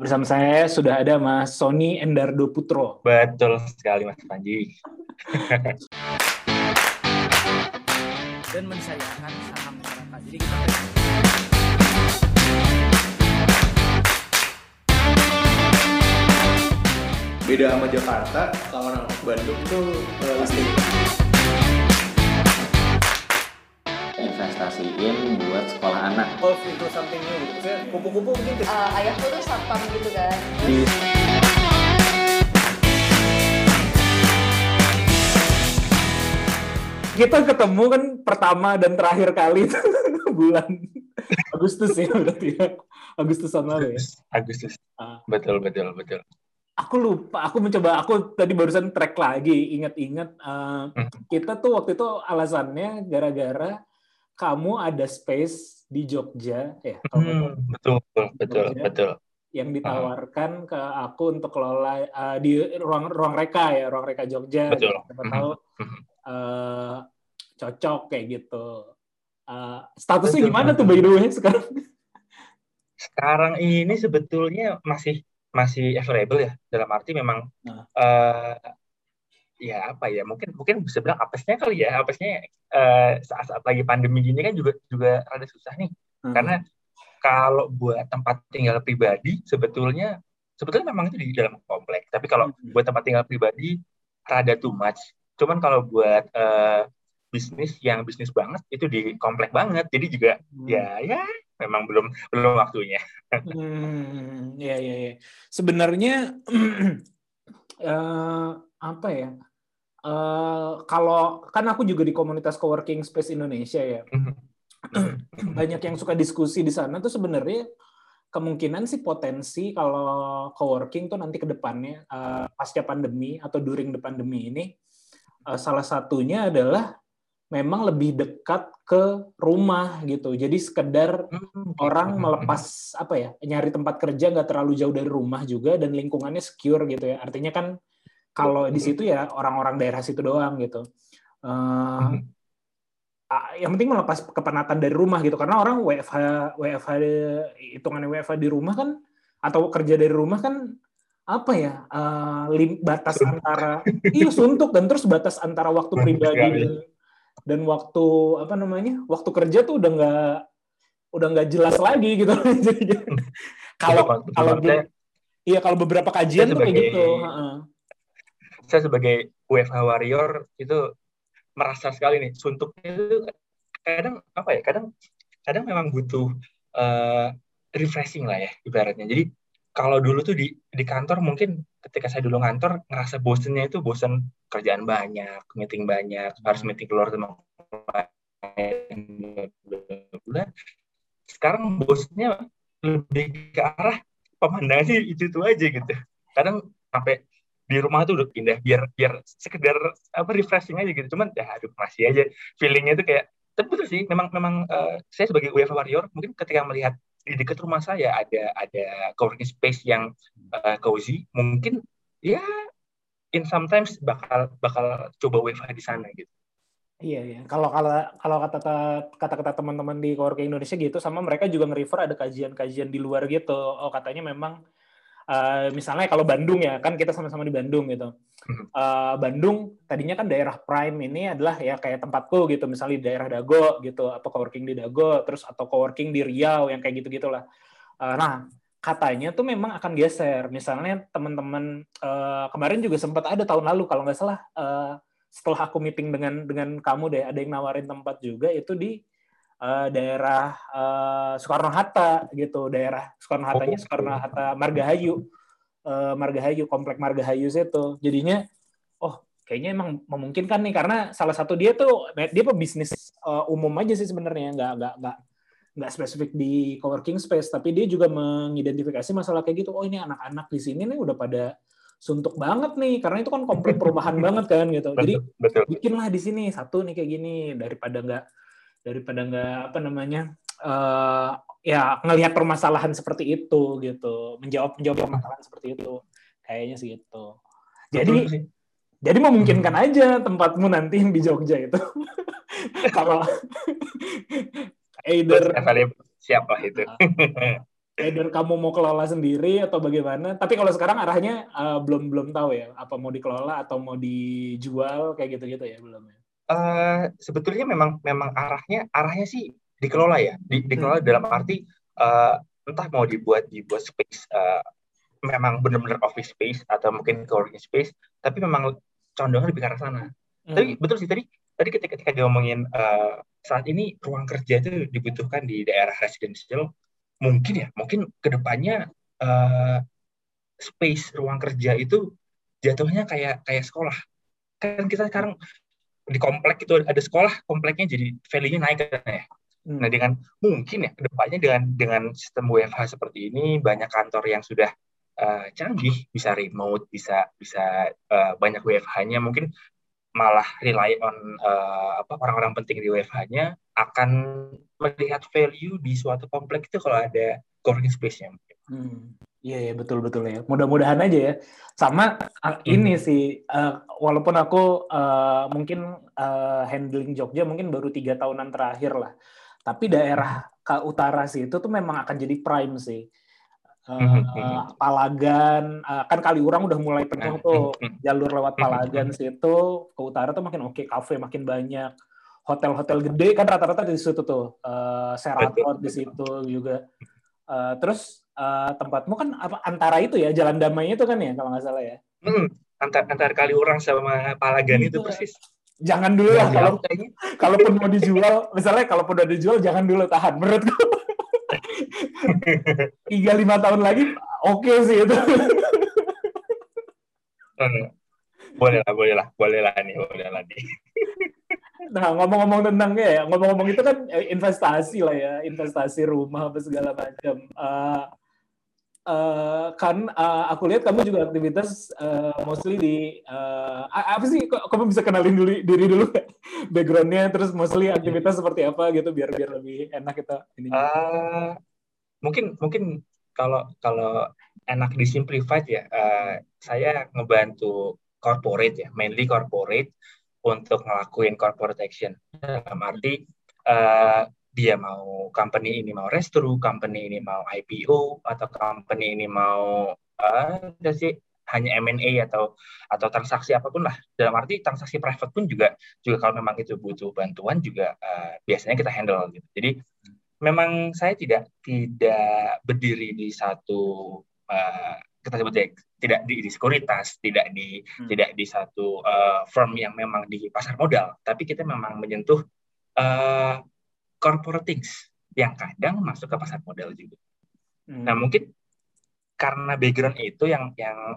Bersama saya sudah ada Mas Sony Endardo Putro. Betul sekali Mas Panji. Dan mensayangkan saham masyarakat. Jadi kita beda sama Jakarta kalau orang Bandung tuh uh, investasiin buat sekolah anak golf itu something new gitu. Kupu-kupu mungkin ke- Eh, ayahku tuh satpam gitu kan di Kita ketemu kan pertama dan terakhir kali itu bulan Agustus ya berarti ya. Agustusan lalu ya. Agustus. Ah. Betul, betul, betul. Aku lupa, aku mencoba, aku tadi barusan track lagi, ingat-ingat eh, kita tuh waktu itu alasannya gara-gara kamu ada space di Jogja ya, kalau. Hmm, betul, betul, betul, Jogja. betul. yang ditawarkan ke aku untuk kelola eh, di ruang ruang reka ya ruang reka Jogja Betul. siapa Mhm. tahu eh, cocok kayak gitu Eh, statusnya Betul, gimana tuh by the way sekarang Sekarang ini sebetulnya masih masih available ya. Dalam arti memang Nah. Ya apa ya? Mungkin mungkin bisa bilang apesnya kali ya. Apesnya eh, saat-saat lagi pandemi gini kan juga juga rada susah nih. Hmm. Karena kalau buat tempat tinggal pribadi sebetulnya sebetulnya memang itu di dalam komplek. Tapi kalau Mhm. buat tempat tinggal pribadi rada too much. Cuman kalau buat eh, bisnis yang bisnis banget itu di komplek banget. Jadi juga ya ya memang belum belum waktunya. Hmm, ya ya ya. Sebenarnya eh, apa ya? Eh, kalau kan aku juga di komunitas coworking space Indonesia ya. Banyak yang suka diskusi di sana tuh sebenarnya kemungkinan sih potensi kalau coworking tuh nanti ke depannya eh, pasca pandemi atau during the pandemi ini eh, salah satunya adalah memang lebih dekat ke rumah gitu. Jadi sekedar orang melepas apa ya nyari tempat kerja nggak terlalu jauh dari rumah juga dan lingkungannya secure gitu ya. Artinya kan kalau di situ ya orang-orang daerah situ doang gitu. Eh, ah, yang penting melepas kepenatan dari rumah gitu. Karena orang WFH WFH hitungannya WFH di rumah kan atau kerja dari rumah kan apa ya eh, lim- batas Suntuk. antara iya suntuk. Dan terus batas antara waktu pribadi dan dan waktu apa namanya waktu kerja tuh udah nggak udah nggak jelas lagi gitu. Jadi, kalau kalau iya kalau beberapa kajian tuh kayak gitu heeh. Saya sebagai WFH warrior itu merasa sekali nih suntuknya itu kadang apa ya kadang kadang memang butuh eh, refreshing lah ya ibaratnya. Jadi kalau dulu tuh di di kantor mungkin ketika saya dulu ngantor ngerasa bosennya itu bosen kerjaan banyak meeting banyak harus meeting keluar sama bulan sekarang bosennya lebih ke arah pemandangannya itu itu aja gitu. Kadang sampai di rumah tuh udah pindah biar biar sekedar apa refreshing aja gitu cuman ya aduh masih aja feelingnya tuh kayak tapi betul sih memang memang eh, saya sebagai UEFA warrior mungkin ketika melihat di dekat rumah saya ada ada coworking space yang eh, cozy mungkin ya in sometimes bakal bakal coba WFH di sana gitu Iya, iya. Kalau kalau kalau kata kata-kata teman-teman di Coworking Indonesia gitu, sama mereka juga nge-refer ada kajian-kajian di luar gitu. Oh, katanya memang eh, misalnya kalau Bandung ya, kan kita sama-sama di Bandung gitu. Eh, Bandung tadinya kan daerah prime ini adalah ya kayak tempatku gitu, misalnya di daerah Dago gitu, apa coworking di Dago, terus atau coworking di Riau yang kayak gitu-gitulah. Eh, nah, katanya tuh memang akan geser. Misalnya teman-teman eh, kemarin juga sempat ada tahun lalu kalau nggak salah eh, setelah aku meeting dengan dengan kamu deh ada yang nawarin tempat juga itu di eh, daerah eh, Soekarno Hatta gitu. Daerah Soekarno Hattanya Oh. Soekarno Hatta Margahayu. Eh, Margahayu komplek Margahayu itu jadinya oh kayaknya emang memungkinkan nih. Karena salah satu dia tuh dia pebisnis eh, umum aja sih sebenarnya. Nggak nggak nggak nggak spesifik di coworking space. Tapi dia juga mengidentifikasi masalah kayak gitu. Oh ini anak-anak di sini nih udah pada suntuk banget nih. Karena itu kan komplek perumahan banget kan gitu. Jadi betul. bikinlah di sini satu nih kayak gini. Daripada nggak daripada nggak apa namanya eh ya ngelihat permasalahan seperti itu gitu. Menjawab menjawab permasalahan seperti itu kayaknya sih gitu. Jadi Betul jadi memungkinkan aja tempatmu nanti yang di Jogja itu. Kalau either siapa itu? Either kamu mau kelola sendiri atau bagaimana. Tapi kalau sekarang arahnya uh, belum belum tahu ya, apa mau dikelola atau mau dijual kayak gitu-gitu ya belum ya. Uh, sebetulnya memang memang arahnya arahnya sih dikelola ya, di, dikelola hmm. dalam arti uh, entah mau dibuat dibuat space uh, memang benar-benar office space atau mungkin co-working space, tapi memang condongnya lebih ke arah sana. Hmm. Tapi betul sih tadi tadi ketika ketika ngomongin uh, saat ini ruang kerja itu dibutuhkan di daerah residensial, mungkin ya, mungkin ke depannya uh, space ruang kerja itu jatuhnya kayak kayak sekolah. Kan kita sekarang di komplek itu ada sekolah, kompleknya jadi value-nya naik kan ya. Hmm. Nah dengan mungkin ya ke depannya dengan dengan sistem WFH seperti ini banyak kantor yang sudah uh, canggih bisa remote bisa bisa uh, banyak WFH-nya mungkin malah rely on uh, apa orang-orang penting di WFH-nya akan melihat value di suatu kompleks itu kalau ada co-working space-nya. Hmm. Iya ya betul betul ya. Mudah-mudahan aja ya. Sama uh, ini hmm. sih, uh, walaupun aku uh, mungkin uh, handling Jogja mungkin baru tiga tahunan terakhir lah. Tapi daerah ke utara sih itu tuh memang akan jadi prime sih. Uh, Palagan uh, kan Kaliurang udah mulai penuh tuh. jalur lewat Palagan situ ke utara tuh makin oke okay, kafe makin banyak. Hotel-hotel gede kan rata-rata di situ tuh. Uh, Seraton di situ juga. Uh, terus uh, tempatmu kan apa antara itu ya Jalan Damai itu kan ya kalau nggak salah ya? Hmm, antar antar Kaliurang sama Palagan itu, itu persis. Jangan dulu lah kalau kalaupun mau dijual misalnya kalaupun udah dijual jangan dulu tahan menurutku tiga lima tahun lagi oke okay sih itu. Hmm. boleh lah boleh lah boleh lah nih boleh lah nih. Nah ngomong-ngomong tentang ya ngomong-ngomong itu kan eh, investasi lah ya investasi rumah apa segala macam. Uh, uh, kan uh, aku lihat kamu juga aktivitas uh, mostly di uh, apa sih kok kamu bisa kenalin dulu diri dulu? Backgroundnya terus mostly aktivitas seperti apa gitu biar biar lebih enak kita ini uh, mungkin mungkin kalau kalau enak disimplified ya uh, saya ngebantu corporate ya mainly corporate untuk ngelakuin corporate action. Dalam arti uh, dia mau company ini mau restru, company ini mau IPO atau company ini mau uh, sih hanya M&A atau atau transaksi apa pun lah. Dalam arti transaksi private pun juga juga kalau memang itu butuh bantuan juga uh, biasanya kita handle gitu. Jadi memang saya tidak tidak berdiri di satu uh, kita sebut ya tidak di, di sekuritas, tidak di hmm. tidak di satu uh, firm yang memang di pasar modal, tapi kita memang menyentuh uh, corporate things yang kadang masuk ke pasar modal juga. Hmm. Nah mungkin karena background itu yang yang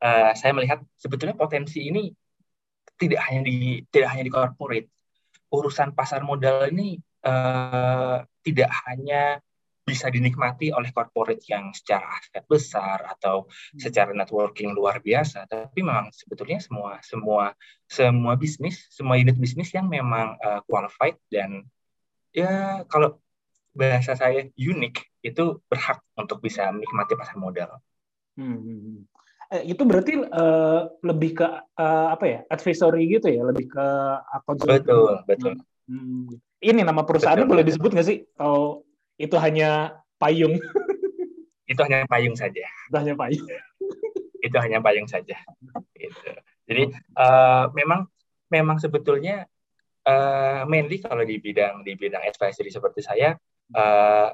uh, saya melihat sebetulnya potensi ini tidak hanya di tidak hanya di corporate, urusan pasar modal ini uh, tidak hanya bisa dinikmati oleh corporate yang secara aset besar atau hmm. secara networking luar biasa, tapi memang sebetulnya semua semua semua bisnis, semua unit bisnis yang memang uh, qualified dan ya kalau bahasa saya unik itu berhak untuk bisa menikmati pasar modal. Hmm. hmm, hmm. Eh, itu berarti uh, lebih ke uh, apa ya advisory gitu ya, lebih ke akun Betul, betul. Hmm. Ini nama perusahaannya boleh disebut nggak sih? Atau itu hanya payung? itu hanya payung saja. Itu hanya payung. itu hanya payung saja. Gitu. Jadi uh, memang memang sebetulnya uh, mainly kalau di bidang di bidang advisory seperti saya uh,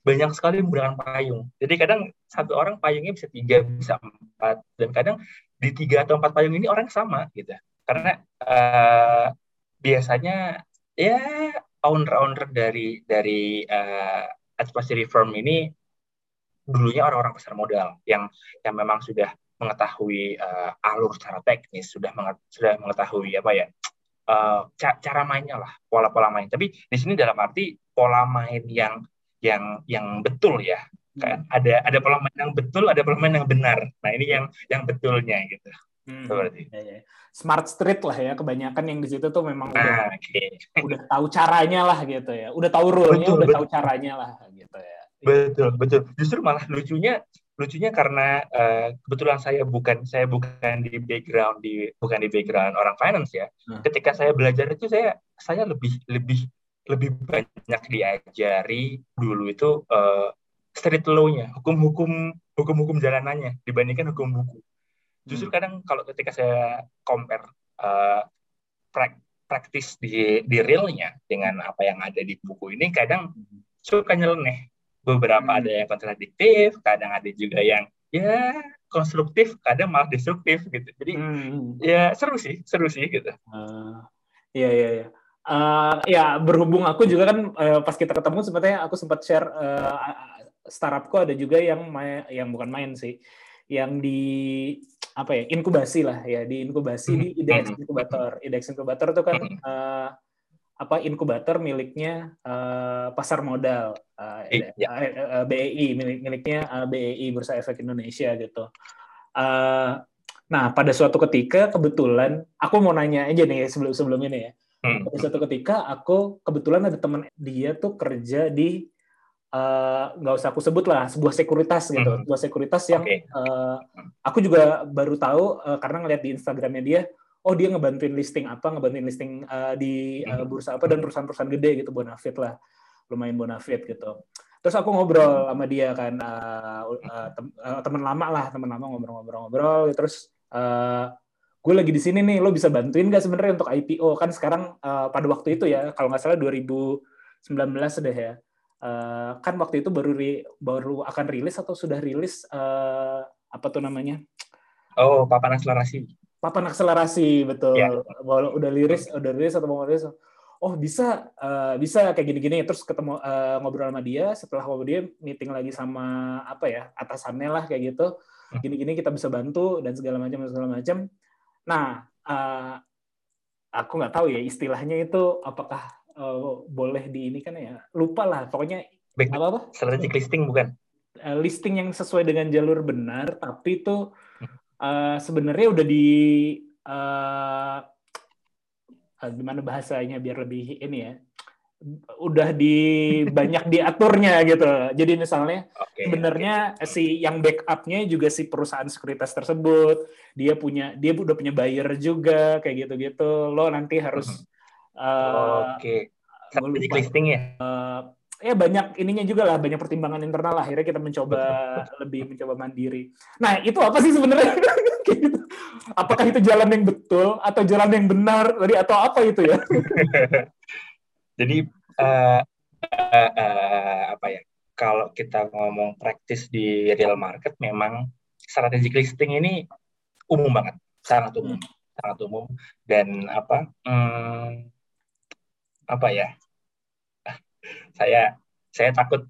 banyak sekali menggunakan payung. Jadi kadang satu orang payungnya bisa tiga, bisa empat, dan kadang di tiga atau empat payung ini orang sama gitu. Karena uh, biasanya ya owner-owner dari dari uh, advisory firm ini dulunya orang-orang pasar modal yang yang memang sudah mengetahui uh, alur secara teknis, sudah menget, sudah mengetahui apa ya uh, cara mainnya lah, pola-pola main. Tapi di sini dalam arti pola main yang yang yang betul ya, kan ada ada pola main yang betul, ada pola main yang benar. Nah ini yang yang betulnya gitu. Hmm. Seperti. Ya, ya. Smart street lah ya kebanyakan yang di situ tuh memang nah, udah okay. udah tahu caranya lah gitu ya. Udah tahu rule-nya, udah betul. tahu caranya lah gitu ya. Betul, betul. Justru malah lucunya lucunya karena uh, kebetulan saya bukan saya bukan di background di bukan di background orang finance ya. Hmm. Ketika saya belajar itu saya saya lebih lebih lebih banyak diajari dulu itu uh, street law-nya, hukum-hukum hukum-hukum jalanannya dibandingkan hukum buku. Justru Hmm. kadang kalau ketika saya compare uh, prak- praktis di di realnya dengan apa yang ada di buku ini, kadang suka nyeleneh. Beberapa Hmm. ada yang kontradiktif, kadang ada juga yang ya konstruktif, kadang malah destruktif gitu. Jadi Hmm. ya seru sih, seru sih gitu. Eh, Iya iya iya. Eh, ya berhubung aku juga kan eh, pas kita ketemu sebetulnya aku sempat share eh, startupku ada juga yang main, yang bukan main sih, yang di apa ya inkubasi lah ya di inkubasi di IDX Inkubator. IDX Inkubator itu kan eh, apa inkubator miliknya eh, pasar modal eh, Iya. eh, eh, BEI milik miliknya eh, BEI Bursa Efek Indonesia gitu. Eh, nah pada suatu ketika kebetulan aku mau nanya aja nih sebelum sebelum ini ya. Hmm. Pada suatu ketika aku kebetulan ada teman dia tuh kerja di eh, nggak usah aku sebut lah sebuah sekuritas gitu, Hmm. sebuah sekuritas yang Oke. eh, aku juga baru tahu eh, karena ngeliat di Instagramnya dia, oh dia ngebantuin listing apa, ngebantuin listing eh, di Hmm. bursa apa dan perusahaan-perusahaan gede gitu, bonafit lah, lumayan bonafit gitu. Terus aku ngobrol sama dia kan, eh, tem- eh, teman lama lah, teman lama ngobrol-ngobrol-ngobrol, terus eh, gue lagi di sini nih, lo bisa bantuin nggak sebenarnya untuk IPO kan sekarang eh, pada waktu itu ya, kalau nggak salah 2019 deh ya. Eh, kan waktu itu baru ri- baru akan rilis atau sudah rilis eh, apa tuh namanya? Oh, papan akselerasi. papan akselerasi betul. Ya. Walau udah liris udah rilis atau mau rilis. Oh bisa eh, bisa kayak gini-gini. Terus ketemu eh, ngobrol sama dia. Setelah ngobrol dia meeting lagi sama apa ya atasannya lah kayak gitu. Hmm. gini-gini kita bisa bantu dan segala macam segala macam. Nah eh, aku nggak tahu ya istilahnya itu apakah eh, boleh di ini kan ya lupa lah pokoknya Baik, apa apa strategic listing bukan? eh, listing yang sesuai dengan jalur benar, tapi itu eh, sebenarnya udah di eh, eh, gimana bahasanya biar lebih ini ya, udah di banyak diaturnya gitu. Jadi misalnya Oke. sebenarnya si yang backupnya juga si perusahaan sekuritas tersebut, dia punya dia udah punya buyer juga kayak gitu-gitu. Lo nanti harus eh, Oke. Strategic lupa. listing ya. ya banyak ininya juga lah banyak pertimbangan internal lah. akhirnya kita mencoba lebih mencoba mandiri nah itu apa sih sebenarnya gitu. apakah itu jalan yang betul atau jalan yang benar tadi atau apa itu ya Jadi eh, eh, eh, apa ya? Kalau kita ngomong praktis di real market, memang strategic listing ini umum banget, sangat umum, sangat umum. Dan apa? hmm, apa ya? Saya saya takut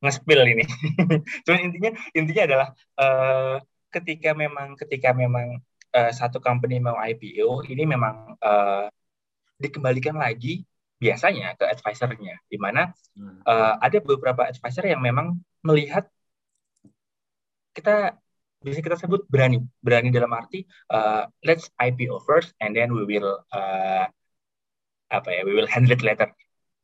nge-spill ini. Cuman intinya intinya adalah eh, ketika memang ketika memang eh, satu company mau IPO, ini memang eh, dikembalikan lagi biasanya ke advisernya, di mana eh, ada beberapa advisor yang memang melihat kita bisa kita sebut berani, berani dalam arti eh, let's IPO first and then we will eh, apa ya, we will handle it later.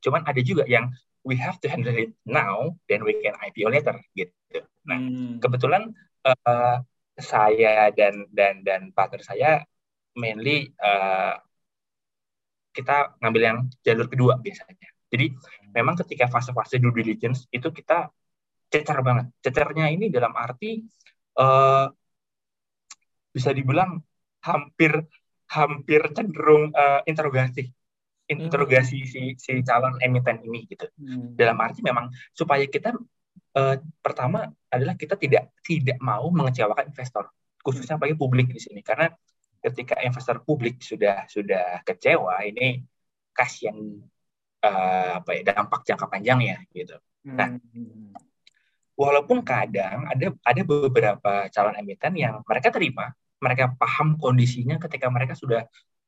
Cuman ada juga yang we have to handle it now, then we can IPO later gitu. Nah, Hmm. kebetulan eh, saya dan dan dan partner saya mainly eh, kita ngambil yang jalur kedua biasanya. Jadi memang ketika fase-fase due diligence itu kita cecer banget. Cecernya ini dalam arti eh, bisa dibilang hampir hampir cenderung eh, interogasi interogasi si si calon emiten ini gitu Hmm. dalam arti memang supaya kita eh, pertama adalah kita tidak tidak mau mengecewakan investor khususnya bagi publik di sini karena ketika investor publik sudah sudah kecewa ini kasihan eh, apa ya dampak jangka panjang ya gitu Nah. Hmm. walaupun kadang ada ada beberapa calon emiten yang mereka terima mereka paham kondisinya ketika mereka sudah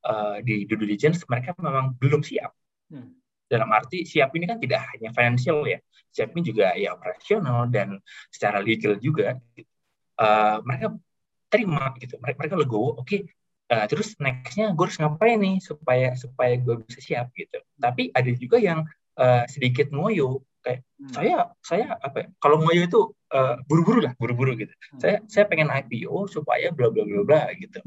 eh, di due diligence mereka memang belum siap. Hmm. dalam arti siap ini kan tidak hanya financial ya siap ini juga ya operasional dan secara legal juga. Eh, mereka terima gitu mereka mereka legowo oke eh, terus nextnya gue harus ngapain nih supaya supaya gue bisa siap gitu. Tapi ada juga yang eh, sedikit ngoyo kayak Hmm. saya saya apa ya, kalau ngoyo itu eh, buru-buru lah buru-buru gitu. Saya saya pengen IPO supaya bla bla bla bla gitu.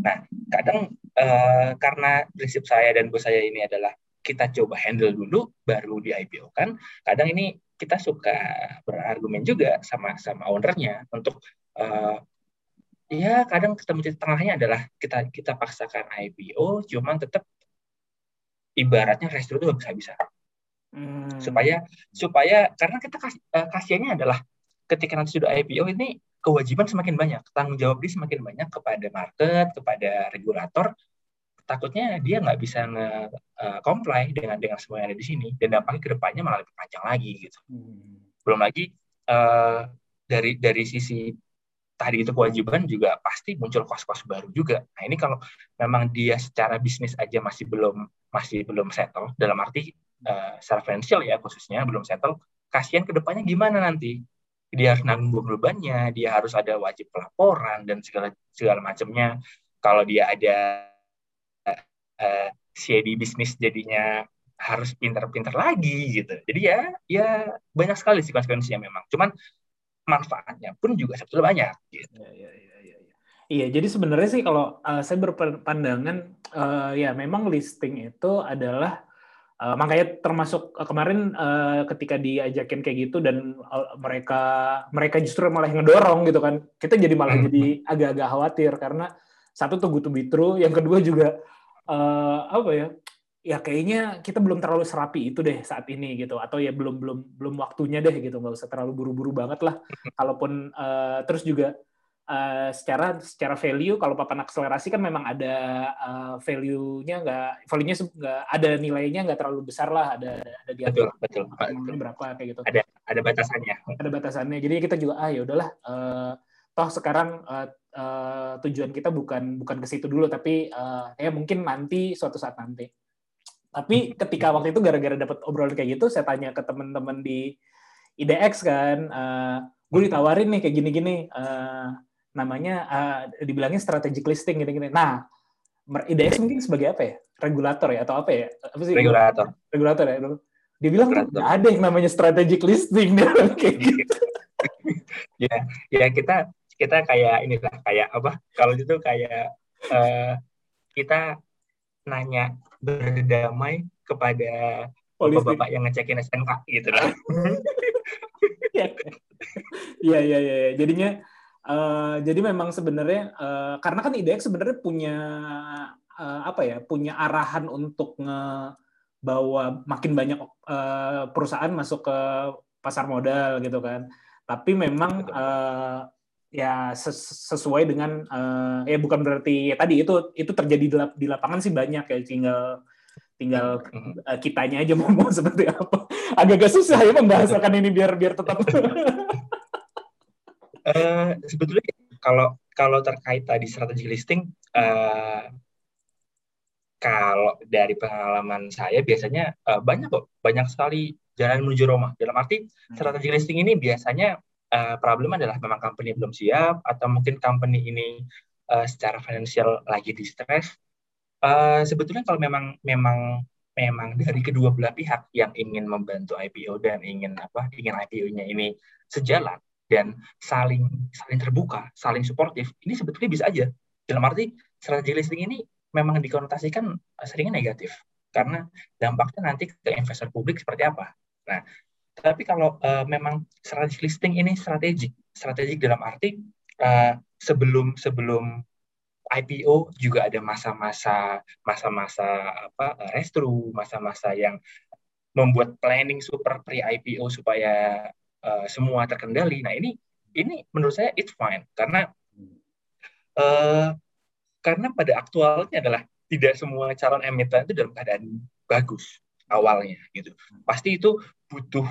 Nah kadang eh, karena prinsip saya dan bos saya ini adalah kita coba handle dulu baru di IPO kan kadang ini kita suka berargumen juga sama sama ownernya untuk uh, ya kadang ketemu titik tengahnya adalah kita kita paksakan IPO cuman tetap ibaratnya restu itu bisa bisa hmm. supaya supaya karena kita kas, uh, kasihannya adalah ketika nanti sudah IPO ini kewajiban semakin banyak tanggung jawab dia semakin banyak kepada market kepada regulator takutnya dia nggak bisa nge uh, comply dengan dengan semua yang ada di sini dan dampaknya ke depannya malah lebih panjang lagi gitu hmm. belum lagi uh, dari dari sisi tadi itu kewajiban juga pasti muncul kos-kos baru juga. Nah ini kalau memang dia secara bisnis aja masih belum masih belum settle dalam arti uh, secara ya khususnya belum settle, kasihan ke depannya gimana nanti? Dia harus nanggung bebannya, dia harus ada wajib pelaporan dan segala segala macamnya. Kalau dia ada uh, CD bisnis jadinya harus pintar-pintar lagi gitu. Jadi ya ya banyak sekali sih konsekuensinya memang. Cuman manfaatnya pun juga sebetulnya banyak. Gitu. Ya, ya, ya, ya. Iya, jadi sebenarnya sih kalau uh, saya berpandangan uh, ya memang listing itu adalah uh, makanya termasuk uh, kemarin uh, ketika diajakin kayak gitu dan uh, mereka mereka justru malah ngedorong gitu kan. Kita jadi malah hmm. jadi agak-agak khawatir karena satu tuh good to be true, yang kedua juga uh, apa ya? ya kayaknya kita belum terlalu serapi itu deh saat ini gitu atau ya belum belum belum waktunya deh gitu nggak usah terlalu buru-buru banget lah kalaupun uh, terus juga uh, secara secara value kalau papan akselerasi kan memang ada uh, value-nya nggak value-nya nggak ada nilainya nggak terlalu besar lah ada ada di betul betul, betul. berapa kayak gitu. Ada ada batasannya. Ada batasannya. Jadi kita juga ah ya udahlah uh, toh sekarang uh, uh, tujuan kita bukan bukan ke situ dulu tapi uh, ya mungkin nanti suatu saat nanti. Tapi ketika waktu itu gara-gara dapat obrolan kayak gitu, saya tanya ke teman-teman di IDX kan, uh, gue ditawarin nih kayak gini-gini, uh, namanya uh, dibilangnya strategic listing gini-gini. Nah, IDX mungkin sebagai apa ya? Regulator ya atau apa ya? Apa sih? Regulator. Regulator ya. Dia bilang nggak ada yang namanya strategic listing kayak gitu. ya, ya kita kita kayak inilah kayak apa? Kalau itu kayak uh, kita nanya berdamai kepada bapak-bapak yang ngecekin SNK gitu lah. Iya iya iya. Jadinya uh, jadi memang sebenarnya uh, karena kan IDX sebenarnya punya uh, apa ya punya arahan untuk ngebawa makin banyak uh, perusahaan masuk ke pasar modal gitu kan. Tapi memang uh, ya sesuai dengan uh, ya bukan berarti ya tadi itu itu terjadi di, lap, di lapangan sih banyak ya tinggal tinggal uh, kitanya aja mau, mau seperti apa. Agak-agak susah ya membahasakan ini biar biar tetap uh, sebetulnya kalau kalau terkait tadi strategi listing uh, kalau dari pengalaman saya biasanya uh, banyak kok banyak sekali jalan menuju Roma dalam arti hmm. strategi listing ini biasanya uh, problem adalah memang company belum siap atau mungkin company ini uh, secara finansial lagi di stress. Uh, sebetulnya kalau memang memang memang dari kedua belah pihak yang ingin membantu IPO dan ingin apa ingin IPO-nya ini sejalan dan saling saling terbuka, saling suportif, ini sebetulnya bisa aja. Dalam arti strategi listing ini memang dikonotasikan seringnya negatif karena dampaknya nanti ke investor publik seperti apa. Nah, tapi kalau uh, memang strategic listing ini strategik, strategik dalam arti uh, sebelum sebelum IPO juga ada masa-masa masa-masa apa restru, masa-masa yang membuat planning super pre IPO supaya uh, semua terkendali. Nah ini ini menurut saya it's fine karena uh, karena pada aktualnya adalah tidak semua calon emiten itu dalam keadaan bagus awalnya gitu. Pasti itu butuh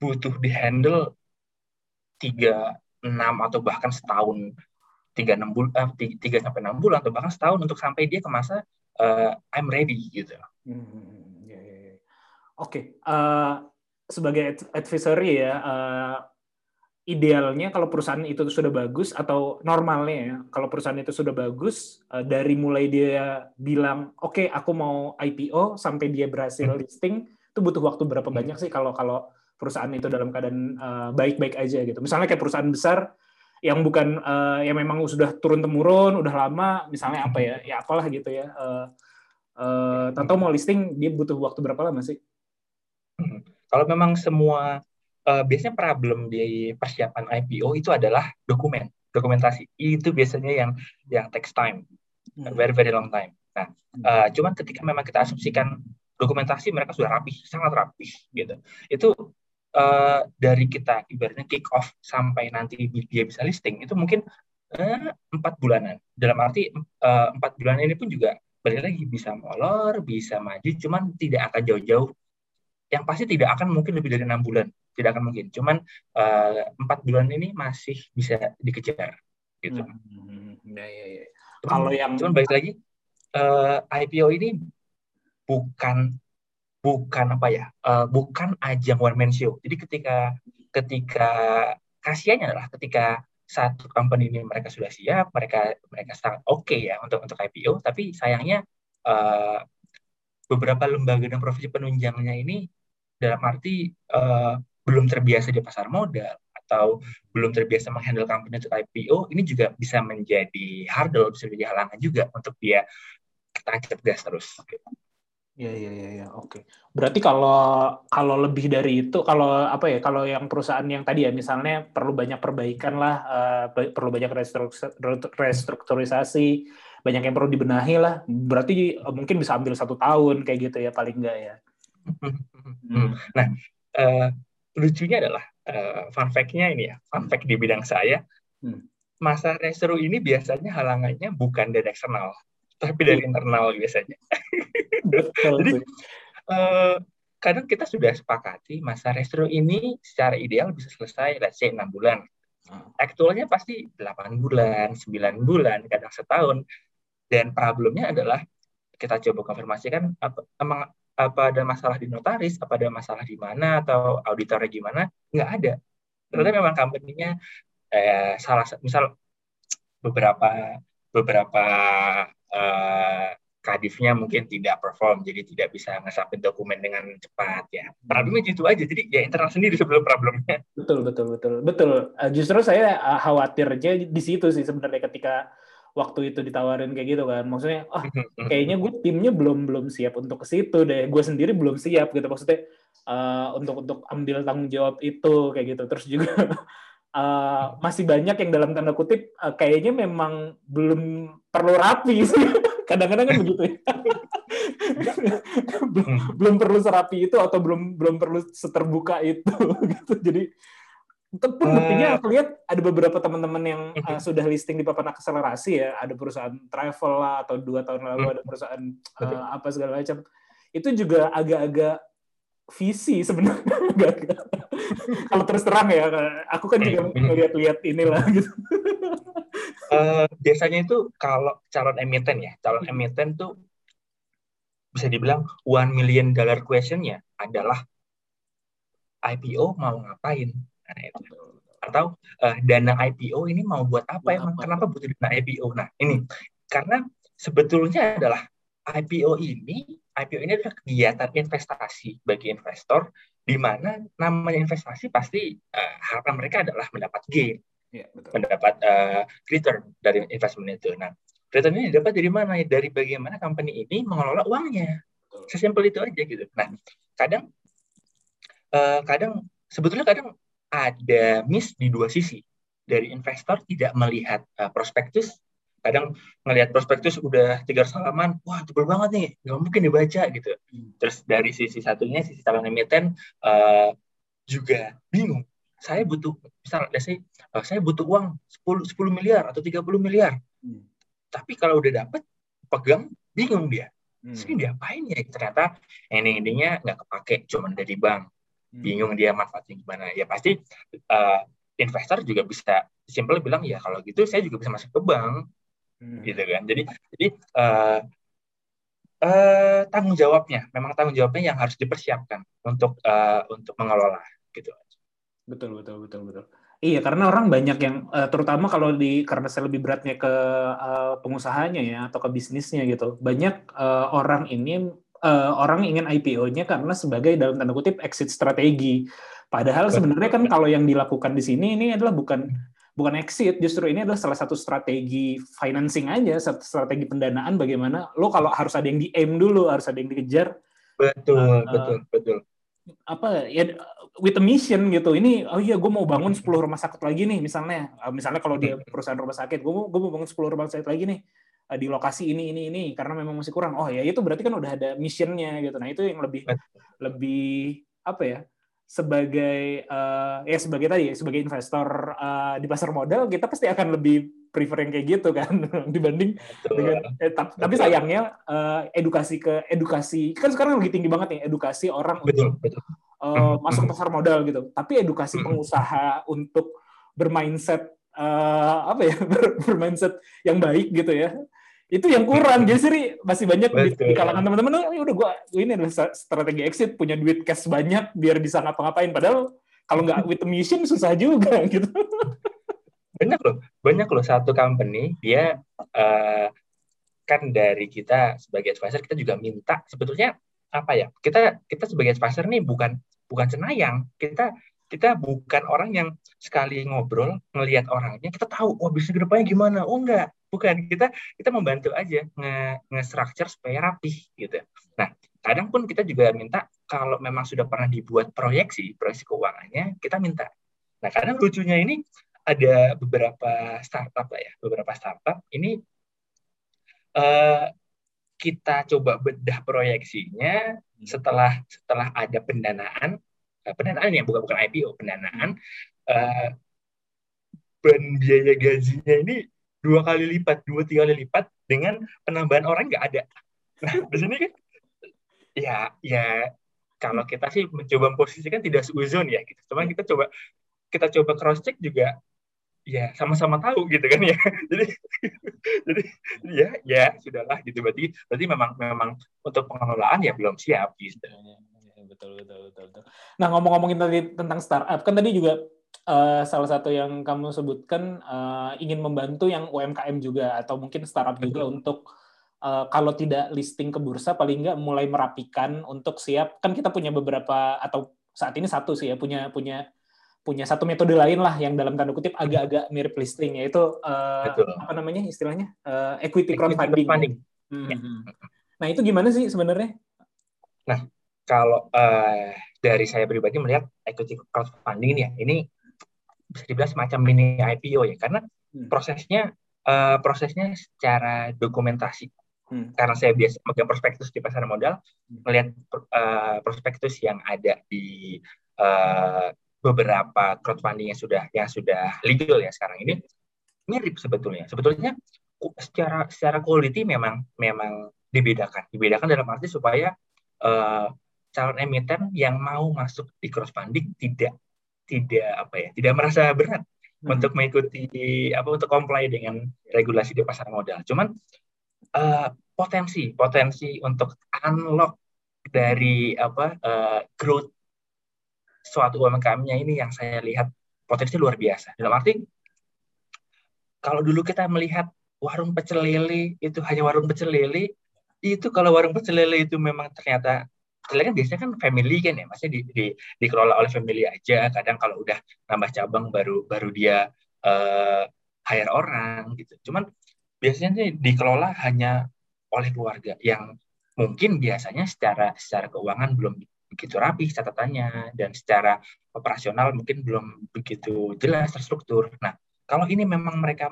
butuh dihandle tiga enam atau bahkan setahun tiga enam bulan eh, tiga sampai enam bulan atau bahkan setahun untuk sampai dia ke masa uh, I'm ready gitu. Hmm, yeah, yeah, yeah. Oke, okay. Sebagai advisory ya, uh, idealnya kalau perusahaan itu sudah bagus atau normalnya ya, kalau perusahaan itu sudah bagus uh, dari mulai dia bilang oke okay, aku mau IPO sampai dia berhasil hmm. listing itu butuh waktu berapa hmm. banyak sih kalau kalau perusahaan itu dalam keadaan uh, baik-baik aja gitu. Misalnya kayak perusahaan besar yang bukan uh, yang memang sudah turun temurun, udah lama, misalnya apa ya, ya apalah gitu ya. Uh, uh, mau listing dia butuh waktu berapa lama sih? Kalau memang semua uh, biasanya problem di persiapan IPO itu adalah dokumen, dokumentasi. Itu biasanya yang yang takes time, Hmm. very very long time. Nah, uh, cuman ketika memang kita asumsikan dokumentasi mereka sudah rapi, sangat rapi, gitu. Itu uh, dari kita ibaratnya kick off sampai nanti dia bisa listing itu mungkin empat uh, bulanan. Dalam arti empat uh, bulan ini pun juga balik lagi bisa molor, bisa maju, cuman tidak akan jauh-jauh. Yang pasti tidak akan mungkin lebih dari enam bulan, tidak akan mungkin. Cuman empat uh, bulan ini masih bisa dikejar, gitu. Hmm. Ya, ya, ya. Cuman, Kalau yang cuman balik lagi uh, IPO ini bukan bukan apa ya uh, bukan ajang one man show jadi ketika ketika kasihannya adalah ketika satu company ini mereka sudah siap mereka mereka sangat oke okay ya untuk untuk IPO tapi sayangnya uh, beberapa lembaga dan profesi penunjangnya ini dalam arti uh, belum terbiasa di pasar modal atau belum terbiasa menghandle company untuk IPO ini juga bisa menjadi hurdle bisa menjadi halangan juga untuk dia tancap gas terus. Ya, ya, ya, ya. Oke. Berarti kalau kalau lebih dari itu, kalau apa ya, kalau yang perusahaan yang tadi ya, misalnya perlu banyak perbaikan lah, uh, perlu banyak restrukturisasi, banyak yang perlu dibenahi lah. Berarti mungkin bisa ambil satu tahun kayak gitu ya, paling enggak ya. Hmm. Nah, uh, lucunya adalah uh, fun fact-nya ini ya, fun fact di bidang saya. Hmm. Masa restru ini biasanya halangannya bukan dari eksternal, tapi dari internal biasanya. Jadi uh, kadang kita sudah sepakati masa restro ini secara ideal bisa selesai let's say 6 bulan. Aktualnya pasti 8 bulan, 9 bulan, kadang setahun. Dan problemnya adalah kita coba konfirmasikan apa, emang apa ada masalah di notaris, apa ada masalah di mana atau auditornya gimana? Nggak ada. Ternyata memang company-nya eh, salah misal beberapa beberapa uh, kadifnya mungkin tidak perform, jadi tidak bisa ngesapin dokumen dengan cepat ya. Problemnya gitu aja, jadi ya internal sendiri sebelum problemnya. Betul, betul, betul, betul. Uh, justru saya uh, khawatirnya di situ sih sebenarnya ketika waktu itu ditawarin kayak gitu kan, maksudnya, ah oh, kayaknya gue timnya belum belum siap untuk ke situ deh, gue sendiri belum siap gitu maksudnya uh, untuk untuk ambil tanggung jawab itu kayak gitu, terus juga uh, masih banyak yang dalam tanda kutip uh, kayaknya memang belum perlu rapi sih. Kadang-kadang kan begitu ya. belum, belum perlu serapi itu atau belum belum perlu seterbuka itu gitu. Jadi itu pun buktinya aku lihat ada beberapa teman-teman yang uh, sudah listing di papan akselerasi ya, ada perusahaan travel lah atau dua tahun lalu ada perusahaan uh, apa segala macam. Itu juga agak-agak visi sebenarnya. Kalau terus terang ya aku kan juga ngeliat-liat inilah gitu. Uh, biasanya itu kalau calon emiten ya calon emiten tuh bisa dibilang one million dollar questionnya adalah IPO mau ngapain nah, itu. atau uh, dana IPO ini mau buat apa buat emang apa? kenapa butuh dana IPO nah ini karena sebetulnya adalah IPO ini IPO ini adalah kegiatan investasi bagi investor di mana namanya investasi pasti uh, harapan mereka adalah mendapat gain, ya, betul. mendapat uh, return dari investment itu. Nah, return ini dapat dari mana? Dari bagaimana company ini mengelola uangnya. Sesimpel itu aja gitu. Nah, kadang uh, kadang sebetulnya kadang ada miss di dua sisi. Dari investor tidak melihat uh, prospektus kadang ngelihat prospektus udah tiga halaman, wah tebel banget nih, nggak mungkin dibaca gitu. Hmm. Terus dari sisi satunya, sisi calon emiten uh, juga bingung. Saya butuh, misal, saya, uh, saya butuh uang 10, 10 miliar atau 30 miliar. Hmm. Tapi kalau udah dapet, pegang, bingung dia. Hmm. Sih diapain ya? Ternyata ending-endingnya nggak kepake, cuma dari bank. Hmm. Bingung dia manfaatnya gimana. Ya pasti uh, investor juga bisa simpel bilang ya kalau gitu saya juga bisa masuk ke bank hmm. gitu kan jadi jadi uh, uh, tanggung jawabnya memang tanggung jawabnya yang harus dipersiapkan untuk uh, untuk mengelola gitu betul betul betul betul Iya, karena orang banyak yang, terutama kalau di karena saya lebih beratnya ke uh, pengusahanya ya atau ke bisnisnya gitu. Banyak uh, orang ini uh, orang ingin IPO-nya karena sebagai dalam tanda kutip exit strategi. Padahal sebenarnya kan kalau yang dilakukan di sini ini adalah bukan bukan exit, justru ini adalah salah satu strategi financing aja, strategi pendanaan bagaimana lo kalau harus ada yang di aim dulu, harus ada yang dikejar. Betul, uh, betul, betul. apa ya with a mission gitu. Ini oh iya gue mau bangun 10 rumah sakit lagi nih misalnya. Uh, misalnya kalau dia perusahaan rumah sakit, gue mau gue mau bangun 10 rumah sakit lagi nih di lokasi ini ini ini karena memang masih kurang. Oh ya itu berarti kan udah ada missionnya gitu. Nah itu yang lebih lebih apa ya? sebagai uh, ya sebagai tadi sebagai investor uh, di pasar modal kita pasti akan lebih prefer yang kayak gitu kan dibanding betul. dengan eh, tapi, tapi sayangnya uh, edukasi ke edukasi kan sekarang lagi tinggi banget nih edukasi orang betul, untuk betul. Uh, masuk pasar modal gitu tapi edukasi pengusaha untuk bermindset uh, apa ya bermindset yang baik gitu ya itu yang kurang. Jadi sih masih banyak di, di kalangan teman-teman oh, udah gua ini adalah strategi exit punya duit cash banyak biar bisa ngapa-ngapain. Padahal kalau nggak with the mission susah juga gitu. Banyak loh banyak loh satu company dia uh, kan dari kita sebagai advisor kita juga minta sebetulnya apa ya kita kita sebagai advisor nih bukan bukan cenayang kita kita bukan orang yang sekali ngobrol ngelihat orangnya kita tahu oh bisnis ke depannya gimana? Oh enggak. Bukan. Kita kita membantu aja nge, nge structure supaya rapih gitu. Nah kadang pun kita juga minta kalau memang sudah pernah dibuat proyeksi proyeksi keuangannya kita minta. Nah kadang lucunya ini ada beberapa startup lah ya beberapa startup ini uh, kita coba bedah proyeksinya setelah setelah ada pendanaan pendanaan ya bukan bukan IPO pendanaan uh, biaya gajinya ini dua kali lipat, dua tiga kali lipat dengan penambahan orang nggak ada. Nah di sini kan ya ya kalau kita sih mencoba memposisikan tidak seuzon ya gitu. Cuman kita coba kita coba cross check juga ya sama-sama tahu gitu kan ya. jadi jadi ya ya sudahlah gitu berarti berarti memang memang untuk pengelolaan ya belum siap gitu. Betul betul betul betul. Nah ngomong-ngomongin tadi tentang startup kan tadi juga uh, salah satu yang kamu sebutkan uh, ingin membantu yang UMKM juga atau mungkin startup juga untuk uh, kalau tidak listing ke bursa paling nggak mulai merapikan untuk siap kan kita punya beberapa atau saat ini satu sih ya punya punya punya satu metode lain lah yang dalam tanda kutip agak-agak mirip listing yaitu uh, apa namanya istilahnya uh, equity, crowdfunding. crowdfunding. Hmm. Ya. Nah itu gimana sih sebenarnya? Nah kalau uh, dari saya pribadi melihat equity crowdfunding ini ya ini bisa dibilang semacam mini IPO ya karena hmm. prosesnya uh, prosesnya secara dokumentasi hmm. karena saya biasa megang prospektus di pasar modal hmm. melihat uh, prospektus yang ada di uh, beberapa crowdfunding yang sudah yang sudah legal ya sekarang ini mirip sebetulnya sebetulnya secara secara quality memang memang dibedakan dibedakan dalam arti supaya uh, calon emiten yang mau masuk di crowdfunding tidak tidak apa ya tidak merasa berat hmm. untuk mengikuti apa untuk comply dengan regulasi di pasar modal. Cuman uh, potensi potensi untuk unlock dari apa uh, growth suatu UMKM-nya ini yang saya lihat potensi luar biasa. Dalam arti kalau dulu kita melihat warung pecel lele itu hanya warung pecel lele, itu kalau warung pecel lele itu memang ternyata Kan biasanya kan family kan ya, maksudnya di, di, dikelola oleh family aja. Kadang kalau udah nambah cabang baru baru dia uh, hire orang gitu. Cuman biasanya sih dikelola hanya oleh keluarga yang mungkin biasanya secara secara keuangan belum begitu rapi catatannya dan secara operasional mungkin belum begitu jelas terstruktur. Nah, kalau ini memang mereka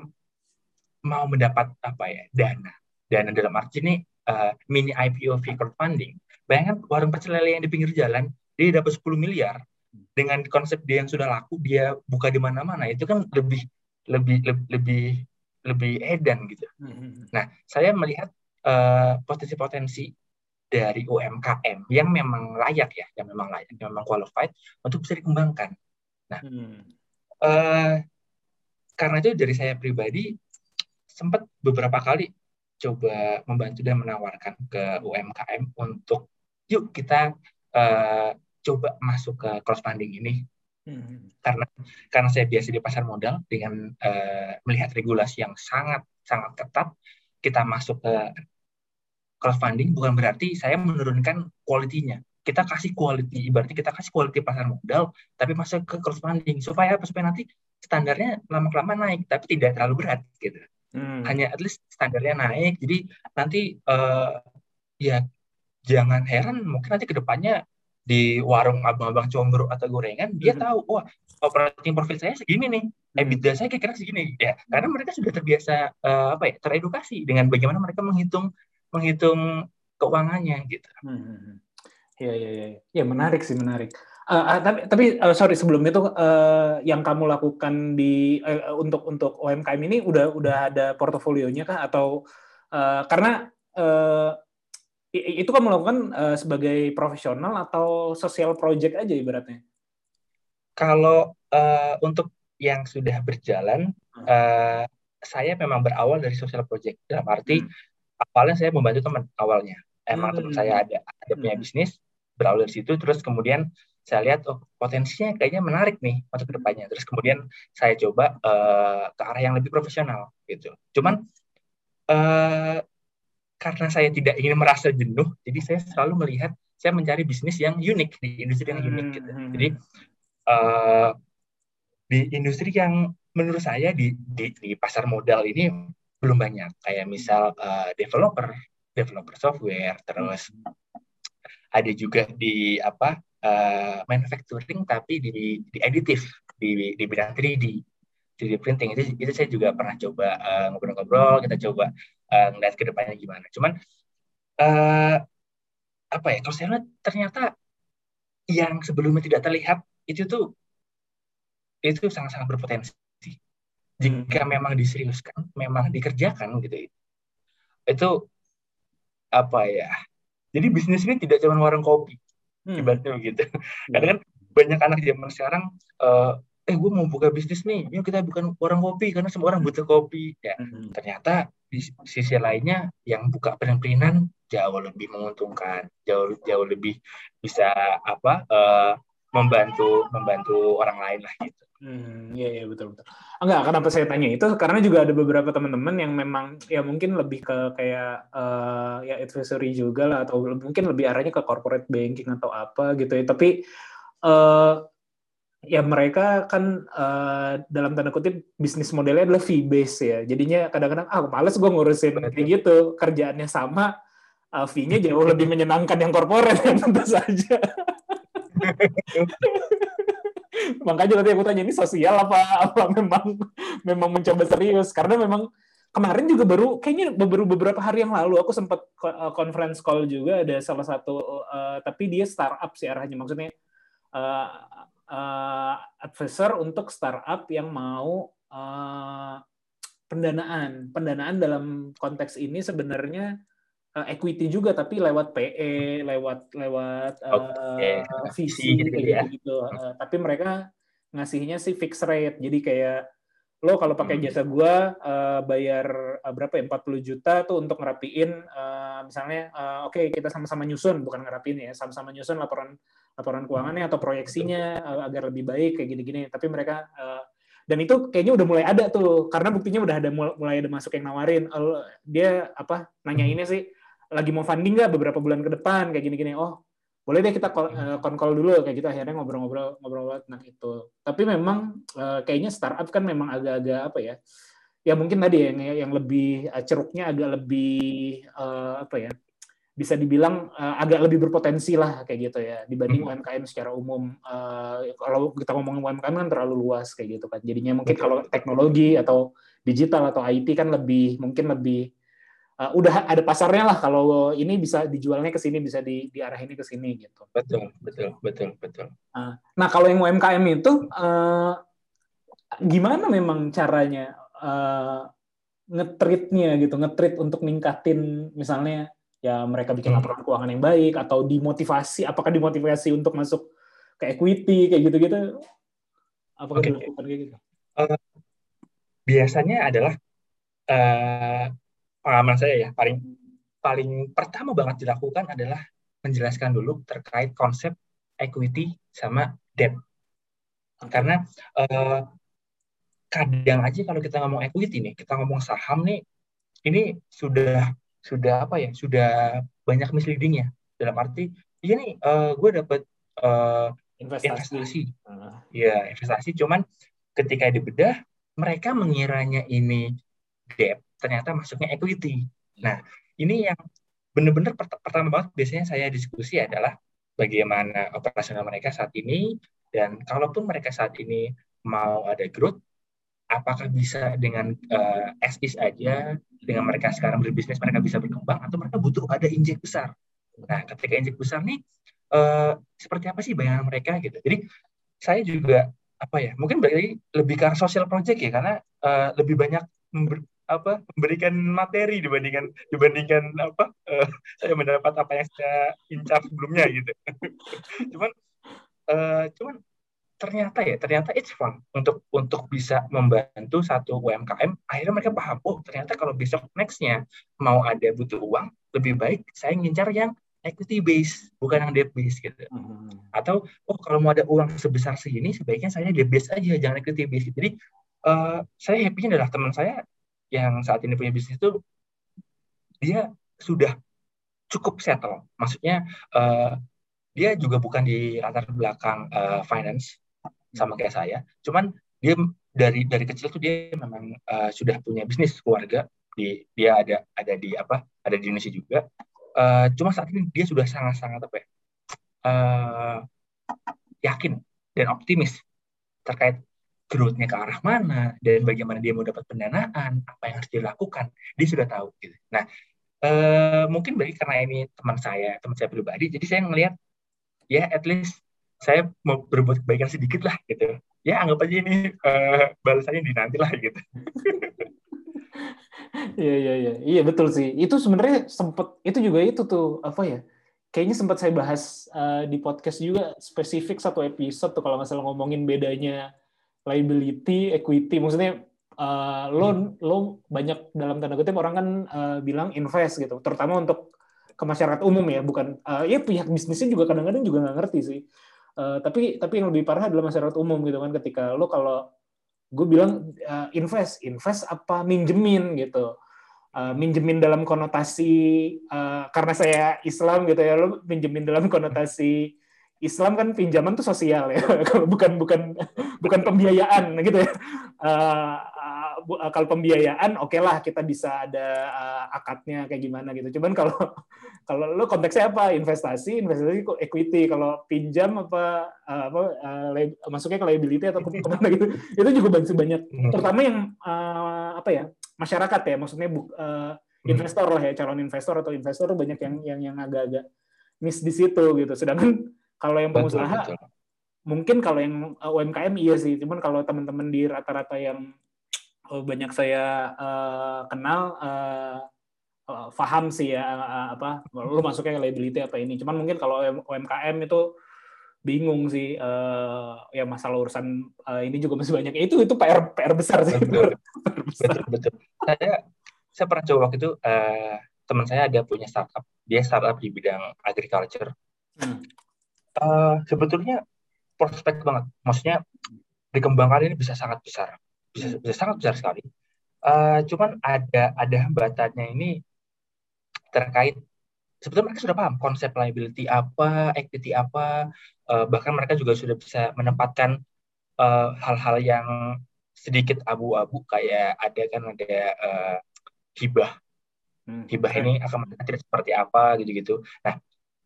mau mendapat apa ya dana, dana dalam arti ini uh, mini IPO fee crowdfunding, Bayangkan warung pecel lele yang di pinggir jalan, dia dapat 10 miliar dengan konsep dia yang sudah laku, dia buka di mana-mana. Itu kan lebih lebih lebih lebih, lebih edan gitu. Hmm. Nah, saya melihat uh, potensi-potensi dari UMKM yang memang layak ya, yang memang layak, yang memang qualified untuk bisa dikembangkan. Nah, hmm. uh, karena itu dari saya pribadi sempat beberapa kali coba membantu dan menawarkan ke UMKM untuk yuk kita uh, coba masuk ke crowdfunding ini. Hmm. karena karena saya biasa di pasar modal dengan uh, melihat regulasi yang sangat sangat ketat kita masuk ke crowdfunding bukan berarti saya menurunkan kualitinya. Kita kasih quality berarti kita kasih quality pasar modal tapi masuk ke crowdfunding supaya apa? Supaya nanti standarnya lama kelamaan naik tapi tidak terlalu berat gitu hmm. hanya at least standarnya naik jadi nanti uh, ya jangan heran mungkin nanti ke depannya di warung abang-abang combro atau gorengan, dia hmm. tahu, wah operating profit saya segini nih, hmm. EBITDA saya kira-kira segini, ya. Karena mereka sudah terbiasa uh, apa ya, teredukasi dengan bagaimana mereka menghitung menghitung keuangannya gitu. Hmm. Ya, ya, ya, ya menarik sih menarik. Uh, tapi tapi uh, sorry sebelum itu uh, yang kamu lakukan di uh, untuk untuk UMKM ini udah udah ada portofolionya kah atau uh, karena uh, itu kamu lakukan uh, sebagai profesional atau sosial project aja ibaratnya? Kalau uh, untuk yang sudah berjalan, uh, saya memang berawal dari sosial project. Dalam arti hmm. awalnya saya membantu teman awalnya. Emang hmm. teman saya ada ada punya hmm. bisnis, berawal dari situ. Terus kemudian saya lihat oh potensinya kayaknya menarik nih untuk ke depannya. Terus kemudian saya coba uh, ke arah yang lebih profesional gitu. Cuman uh, karena saya tidak ingin merasa jenuh, jadi saya selalu melihat saya mencari bisnis yang unik di industri yang unik gitu. Hmm. Jadi uh, di industri yang menurut saya di, di di pasar modal ini belum banyak. Kayak misal uh, developer, developer software, terus ada juga di apa uh, manufacturing tapi di di editif di di bidang 3D 3D printing itu itu saya juga pernah coba ngobrol-ngobrol uh, kita coba uh, ngeliat ke depannya gimana. Cuman uh, apa ya? Kalau saya lihat ternyata yang sebelumnya tidak terlihat itu tuh itu sangat-sangat berpotensi. Jika hmm. memang diseriuskan, memang dikerjakan gitu. Itu apa ya? Jadi bisnis ini tidak cuma warung kopi, hmm. ibaratnya begitu. Hmm. Karena kan banyak anak zaman sekarang uh, eh gue mau buka bisnis nih, yuk kita bukan orang kopi karena semua orang butuh kopi. Ya, hmm. ternyata di sisi lainnya yang buka perinan jauh lebih menguntungkan, jauh jauh lebih bisa apa uh, membantu membantu orang lain lah gitu. Hmm, iya, iya betul betul. Enggak, kenapa saya tanya itu karena juga ada beberapa teman-teman yang memang ya mungkin lebih ke kayak uh, ya advisory juga lah atau mungkin lebih arahnya ke corporate banking atau apa gitu ya. Tapi uh, ya mereka kan uh, dalam tanda kutip bisnis modelnya adalah fee base ya. Jadinya kadang-kadang ah males gue ngurusin kayak gitu, kerjaannya sama, uh, fee-nya jauh lebih menyenangkan yang corporate ya tentu saja. Makanya tadi aku tanya ini sosial apa apa memang memang mencoba serius karena memang kemarin juga baru kayaknya beberapa beberapa hari yang lalu aku sempat eh, conference call juga ada salah satu uh, tapi dia startup sih arahnya maksudnya uh, uh, advisor untuk startup yang mau uh, pendanaan. Pendanaan dalam konteks ini sebenarnya uh, equity juga tapi lewat PE, lewat lewat okay. uh, visi gitu, ya. gitu. Uh, tapi mereka ngasihnya sih fixed rate. Jadi kayak lo kalau pakai hmm. jasa gua uh, bayar uh, berapa ya 40 juta tuh untuk ngerapiin uh, misalnya uh, oke okay, kita sama-sama nyusun bukan ngerapiin ya sama-sama nyusun laporan laporan keuangannya atau proyeksinya uh, agar lebih baik kayak gini-gini tapi mereka uh, dan itu kayaknya udah mulai ada tuh karena buktinya udah ada mulai ada masuk yang nawarin uh, dia apa nanya ini sih lagi mau funding nggak beberapa bulan ke depan kayak gini-gini oh boleh deh kita konkol dulu kayak gitu akhirnya ngobrol-ngobrol ngobrol tentang itu tapi memang kayaknya startup kan memang agak-agak apa ya ya mungkin tadi yang yang lebih ceruknya agak lebih apa ya bisa dibilang agak lebih berpotensi lah kayak gitu ya dibanding hmm. UMKM secara umum. Kalau kita ngomongin UMKM kan terlalu luas kayak gitu kan. Jadinya mungkin kalau teknologi atau digital atau IT kan lebih mungkin lebih uh, udah ada pasarnya lah kalau ini bisa dijualnya ke sini bisa di diarahin ke sini gitu. Betul, betul, betul, betul. Uh, nah, kalau yang UMKM itu uh, gimana memang caranya uh, ngetritnya gitu, ngetrit untuk ningkatin misalnya ya mereka bikin hmm. laporan keuangan yang baik atau dimotivasi apakah dimotivasi untuk masuk ke equity kayak gitu-gitu apakah okay. dilakukan kayak gitu? Uh, biasanya adalah uh, pengalaman saya ya paling paling pertama banget dilakukan adalah menjelaskan dulu terkait konsep equity sama debt. Karena uh, kadang aja kalau kita ngomong equity nih kita ngomong saham nih ini sudah sudah apa ya sudah banyak misleadingnya dalam arti ini uh, gue dapat uh, investasi, investasi. Uh. ya investasi cuman ketika dibedah mereka mengiranya ini debt ternyata masuknya equity. Nah, ini yang benar-benar pertama banget biasanya saya diskusi adalah bagaimana operasional mereka saat ini dan kalaupun mereka saat ini mau ada growth apakah bisa dengan uh, as is aja dengan mereka sekarang berbisnis mereka bisa berkembang atau mereka butuh ada injek besar nah ketika injek besar nih uh, seperti apa sih bayangan mereka gitu jadi saya juga apa ya mungkin lebih ke social project ya karena uh, lebih banyak apa memberikan materi dibandingkan dibandingkan apa uh, saya mendapat apa yang saya incar sebelumnya gitu. Cuman uh, cuman ternyata ya ternyata it's fun untuk untuk bisa membantu satu UMKM akhirnya mereka paham oh ternyata kalau besok nextnya mau ada butuh uang lebih baik saya ngincar yang equity base bukan yang debt base gitu. Hmm. atau oh kalau mau ada uang sebesar segini sebaiknya saya debt base aja jangan equity base. Jadi uh, saya happy-nya adalah teman saya yang saat ini punya bisnis itu dia sudah cukup settle maksudnya uh, dia juga bukan di latar belakang uh, finance sama kayak saya. Cuman dia dari dari kecil tuh dia memang uh, sudah punya bisnis keluarga di dia ada ada di apa ada di Indonesia juga. Uh, cuma saat ini dia sudah sangat sangat apa ya uh, yakin dan optimis terkait growth-nya ke arah mana dan bagaimana dia mau dapat pendanaan apa yang harus dilakukan dia sudah tahu gitu. Nah uh, mungkin bagi karena ini teman saya teman saya pribadi jadi saya ngelihat ya at least saya mau berbuat kebaikan sedikit lah gitu. Ya anggap aja ini uh, balasannya di nanti lah gitu. Iya iya iya. Iya betul sih. Itu sebenarnya sempet itu juga itu tuh apa ya kayaknya sempat saya bahas uh, di podcast juga spesifik satu episode tuh kalau nggak salah ngomongin bedanya liability equity. Maksudnya uh, lo hmm. lo banyak dalam tanda kutip orang kan uh, bilang invest gitu. Terutama untuk ke masyarakat umum ya bukan uh, ya pihak bisnisnya juga kadang-kadang juga nggak ngerti sih. Uh, tapi tapi yang lebih parah adalah masyarakat umum gitu kan. Ketika lo kalau gue bilang uh, invest. Invest apa minjemin gitu. Uh, minjemin dalam konotasi uh, karena saya Islam gitu ya lo minjemin dalam konotasi Islam kan pinjaman tuh sosial ya. Kalau bukan bukan bukan pembiayaan gitu ya. Uh, uh, kalau pembiayaan oke okay lah kita bisa ada uh, akadnya kayak gimana gitu. Cuman kalau kalau lo konteksnya apa? Investasi investasi kok equity. Kalau pinjam apa uh, apa uh, masuknya ke liability atau ke mana gitu itu juga banyak banyak. Hmm. terutama yang uh, apa ya masyarakat ya. Maksudnya bu, uh, investor lah ya calon investor atau investor banyak yang yang yang agak-agak miss di situ gitu. Sedangkan kalau yang pengusaha betul, betul. mungkin kalau yang UMKM iya sih. Cuman kalau teman-teman di rata-rata yang Oh, banyak saya uh, kenal uh, uh, paham sih ya uh, apa lu masuknya ke liability apa ini. Cuman mungkin kalau UMKM itu bingung sih uh, ya masalah urusan uh, ini juga masih banyak. Itu itu PR PR besar sih. Betul. Betul, betul. saya saya pernah coba waktu itu uh, teman saya ada punya startup. Dia startup di bidang agriculture. Hmm. Uh, sebetulnya prospek banget maksudnya dikembangkan ini bisa sangat besar bisa, bisa sangat besar sekali. Uh, cuman ada ada hambatannya ini terkait sebetulnya mereka sudah paham konsep liability apa, equity apa, uh, bahkan mereka juga sudah bisa menempatkan eh, hal-hal uh, yang sedikit abu-abu kayak ada kan ada uh, hibah, hmm. hibah ini akan menjadi seperti apa gitu-gitu. Nah,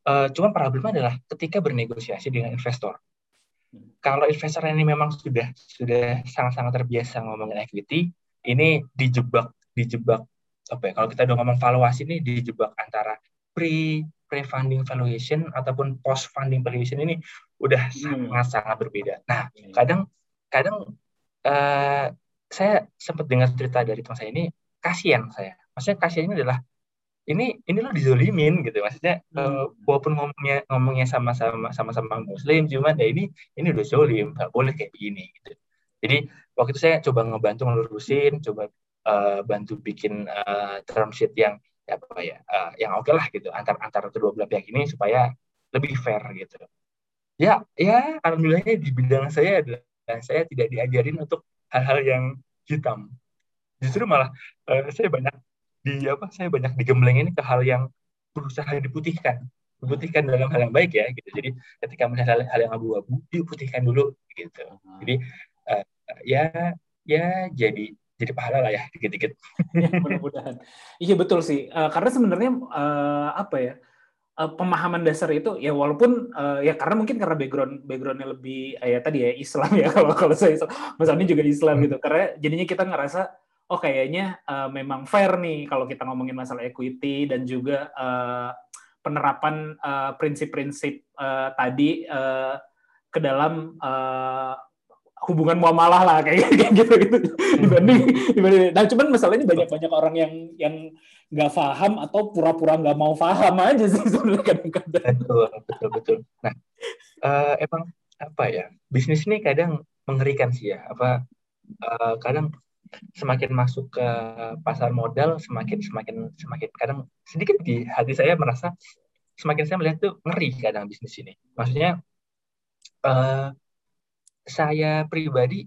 uh, cuman problemnya adalah ketika bernegosiasi dengan investor kalau investor ini memang sudah sudah sangat-sangat terbiasa ngomongin equity, ini dijebak dijebak apa ya? Kalau kita udah ngomong valuasi ini dijebak antara pre pre funding valuation ataupun post funding valuation ini udah hmm. sangat sangat berbeda. Nah, hmm. kadang kadang uh, saya sempat dengar cerita dari teman saya ini kasihan saya. Maksudnya kasihan ini adalah ini ini lo dizolimin gitu. Maksudnya hmm. uh, walaupun ngomongnya ngomongnya sama-sama sama-sama muslim cuman ya ini ini udah zolim nggak boleh kayak begini gitu. Jadi waktu itu saya coba ngebantu ngelurusin coba uh, bantu bikin uh, term sheet yang ya apa ya uh, yang oke okay lah gitu antar antar kedua belah pihak ini supaya lebih fair gitu. Ya ya alhamdulillahnya di bidang saya adalah saya tidak diajarin untuk hal-hal yang hitam. Justru malah uh, saya banyak di apa saya banyak digembleng ini ke hal yang berusaha diputihkan. Diputihkan dalam hal yang baik ya gitu. Jadi ketika melihat hal, hal yang abu-abu diputihkan dulu gitu. Jadi uh, ya ya jadi jadi pahala lah ya dikit-dikit. Ya, mudah-mudahan. Iya betul sih. Uh, karena sebenarnya uh, apa ya uh, pemahaman dasar itu ya walaupun uh, ya karena mungkin karena background backgroundnya lebih uh, ya tadi ya Islam ya kalau kalau saya Islam, Mas Ani juga Islam gitu. Karena jadinya kita ngerasa oh kayaknya uh, memang fair nih kalau kita ngomongin masalah equity dan juga uh, penerapan prinsip-prinsip uh, tadi uh, ke dalam uh, hubungan muamalah lah kayak, gitu gitu. Dibanding dibanding nah cuman masalahnya banyak banyak orang yang yang nggak paham atau pura-pura nggak mau paham aja sih sebenarnya kadang-kadang. Betul betul betul. Nah uh, emang apa ya bisnis ini kadang mengerikan sih ya. Apa uh, kadang semakin masuk ke pasar modal semakin semakin semakin kadang sedikit di hati saya merasa semakin saya melihat tuh ngeri kadang bisnis ini maksudnya uh, saya pribadi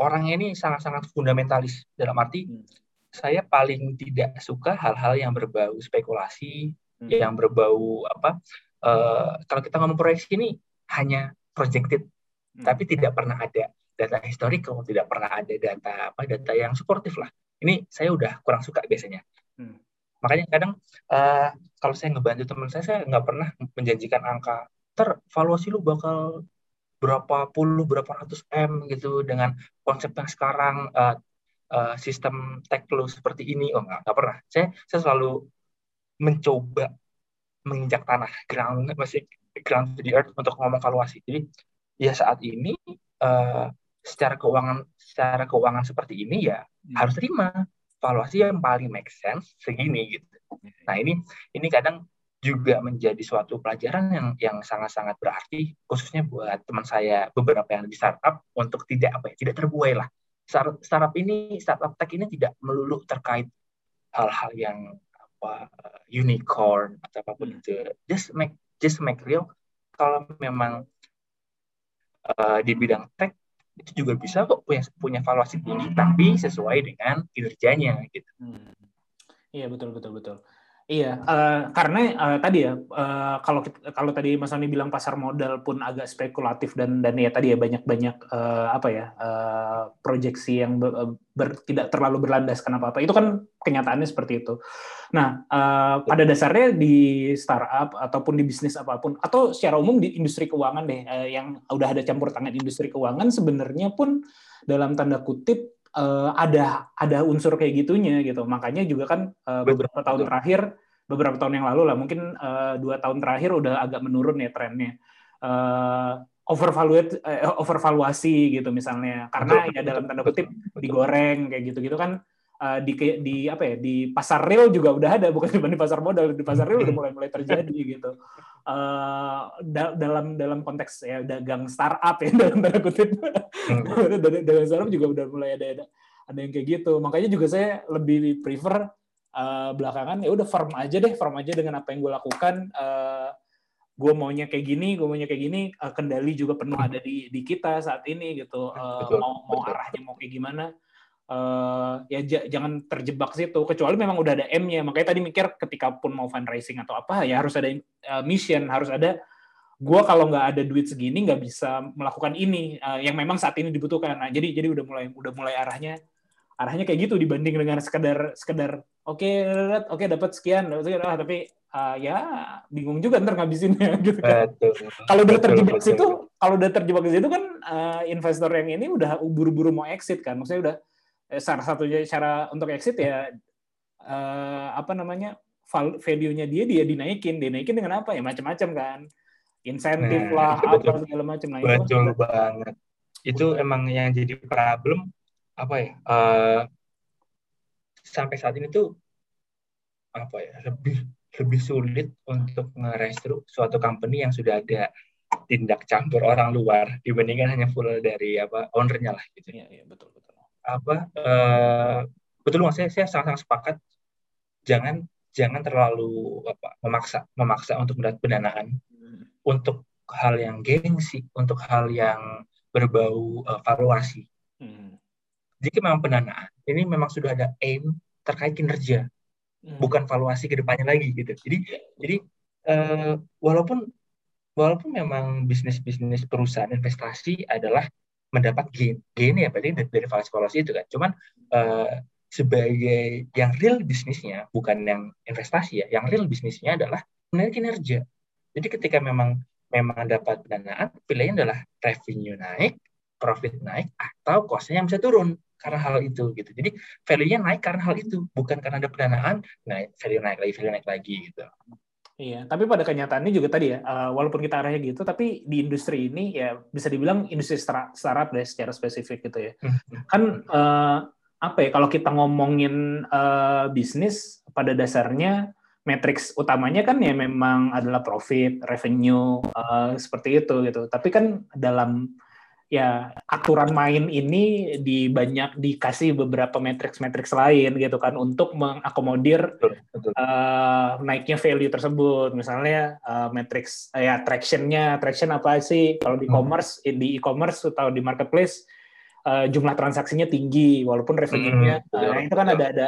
orangnya ini sangat-sangat fundamentalis dalam arti hmm. saya paling tidak suka hal-hal yang berbau spekulasi, hmm. yang berbau apa? Uh, kalau kita ngomong proyeksi ini hanya projected, hmm. tapi tidak pernah ada data historical, tidak pernah ada data apa data yang suportif lah. Ini saya udah kurang suka biasanya. Hmm. Makanya kadang uh, kalau saya ngebantu teman saya, saya nggak pernah menjanjikan angka tervaluasi lu bakal berapa puluh berapa ratus m gitu dengan konsep yang sekarang uh, uh, sistem tech flow seperti ini oh nggak nggak pernah saya saya selalu mencoba menginjak tanah ground masih ground to the earth untuk ngomong valuasi jadi ya saat ini uh, secara keuangan secara keuangan seperti ini ya hmm. harus terima. Valuasi yang paling make sense segini gitu. Nah ini ini kadang juga menjadi suatu pelajaran yang yang sangat-sangat berarti khususnya buat teman saya beberapa yang di startup untuk tidak apa ya tidak terbuai lah. Startup, startup ini startup tech ini tidak melulu terkait hal-hal yang apa unicorn atau apa pun hmm. itu. Just make just make real. Kalau memang uh, di bidang tech itu juga bisa kok punya punya valuasi tinggi tapi sesuai dengan kinerjanya gitu. Hmm. Iya betul betul betul. Iya, uh, karena uh, tadi ya uh, kalau kalau tadi Mas Ani bilang pasar modal pun agak spekulatif dan dan ya tadi ya banyak-banyak uh, apa ya uh, proyeksi yang ber, ber, tidak terlalu berlandaskan apa apa itu kan kenyataannya seperti itu. Nah, uh, pada dasarnya di startup ataupun di bisnis apa pun atau secara umum di industri keuangan deh uh, yang udah ada campur tangan industri keuangan sebenarnya pun dalam tanda kutip uh, ada ada unsur kayak gitunya gitu. Makanya juga kan uh, beberapa tahun terakhir, beberapa tahun yang lalu lah, mungkin uh, dua tahun terakhir udah agak menurun ya trennya. Uh, overvaluate, uh, overvaluasi gitu misalnya, karena betul, ya dalam tanda kutip betul, digoreng kayak gitu-gitu kan uh, di di apa ya di pasar real juga udah ada. Bukan cuma di pasar modal di pasar real udah mulai mulai terjadi gitu uh, da dalam dalam konteks ya dagang startup ya dalam tanda kutip. Hmm. dagang startup juga udah mulai ada ada ada yang kayak gitu. Makanya juga saya lebih prefer uh, belakangan ya udah farm aja deh farm aja dengan apa yang gue lakukan. Uh, gue maunya kayak gini, gue maunya kayak gini, uh, kendali juga penuh ada di di kita saat ini gitu. Uh, mau mau arahnya mau kayak gimana. Uh, ya jangan terjebak situ. Kecuali memang udah ada M-nya. Makanya tadi mikir ketika pun mau fundraising atau apa ya harus ada uh, mission harus ada gue kalau nggak ada duit segini nggak bisa melakukan ini uh, yang memang saat ini dibutuhkan nah jadi jadi udah mulai udah mulai arahnya arahnya kayak gitu dibanding dengan sekedar sekedar oke okay, oke okay, dapat sekian ah, tapi uh, ya bingung juga ntar ngabisinnya gitu kan. Kalau udah terjebak betul, situ, kalau udah terjebak di situ kan uh, investor yang ini udah buru-buru mau exit kan. Maksudnya udah Eh, salah satunya cara untuk exit ya uh, apa namanya value-nya dia dia dinaikin. Dinaikin dengan apa? Ya macam-macam kan. Insentif nah, lah apa segala macam. Nah, betul itu banget. Itu emang yang jadi problem apa ya uh, sampai saat ini tuh apa ya lebih lebih sulit untuk ngerestru suatu company yang sudah ada tindak campur orang luar dibandingkan hanya full dari apa ownernya lah gitu. Iya, iya betul betul. Apa uh, betul mas saya saya sangat-sangat sepakat jangan jangan terlalu apa memaksa memaksa untuk mendapat pendanaan hmm. untuk hal yang gengsi untuk hal yang berbau uh, valuasi hmm. jika memang pendanaan ini memang sudah ada aim terkait kinerja hmm. bukan valuasi ke depannya lagi gitu jadi jadi uh, walaupun walaupun memang bisnis bisnis perusahaan investasi adalah mendapat gain. Gain ya berarti dari, dari valuasi itu kan. Cuman uh, sebagai yang real bisnisnya bukan yang investasi ya. Yang real bisnisnya adalah menilai kinerja. Jadi ketika memang memang dapat pendanaan, pilihannya adalah revenue naik, profit naik, atau costnya yang bisa turun karena hal itu gitu. Jadi value-nya naik karena hal itu, bukan karena ada pendanaan, naik value naik lagi, value naik lagi gitu. Iya, tapi pada kenyataannya juga tadi ya, uh, walaupun kita arahnya gitu, tapi di industri ini ya bisa dibilang industri startup deh secara spesifik gitu ya. Hmm. Kan uh, apa ya, kalau kita ngomongin uh, bisnis, pada dasarnya matriks utamanya kan ya memang adalah profit, revenue, uh, seperti itu gitu. Tapi kan dalam ya aturan main ini di banyak dikasih beberapa matriks-matriks lain gitu kan untuk mengakomodir Uh, naiknya value tersebut misalnya uh, matriks uh, ya tractionnya traction apa sih kalau di hmm. e-commerce hmm. di e-commerce atau di marketplace uh, jumlah transaksinya tinggi walaupun revenue-nya hmm, uh, itu kan ada ada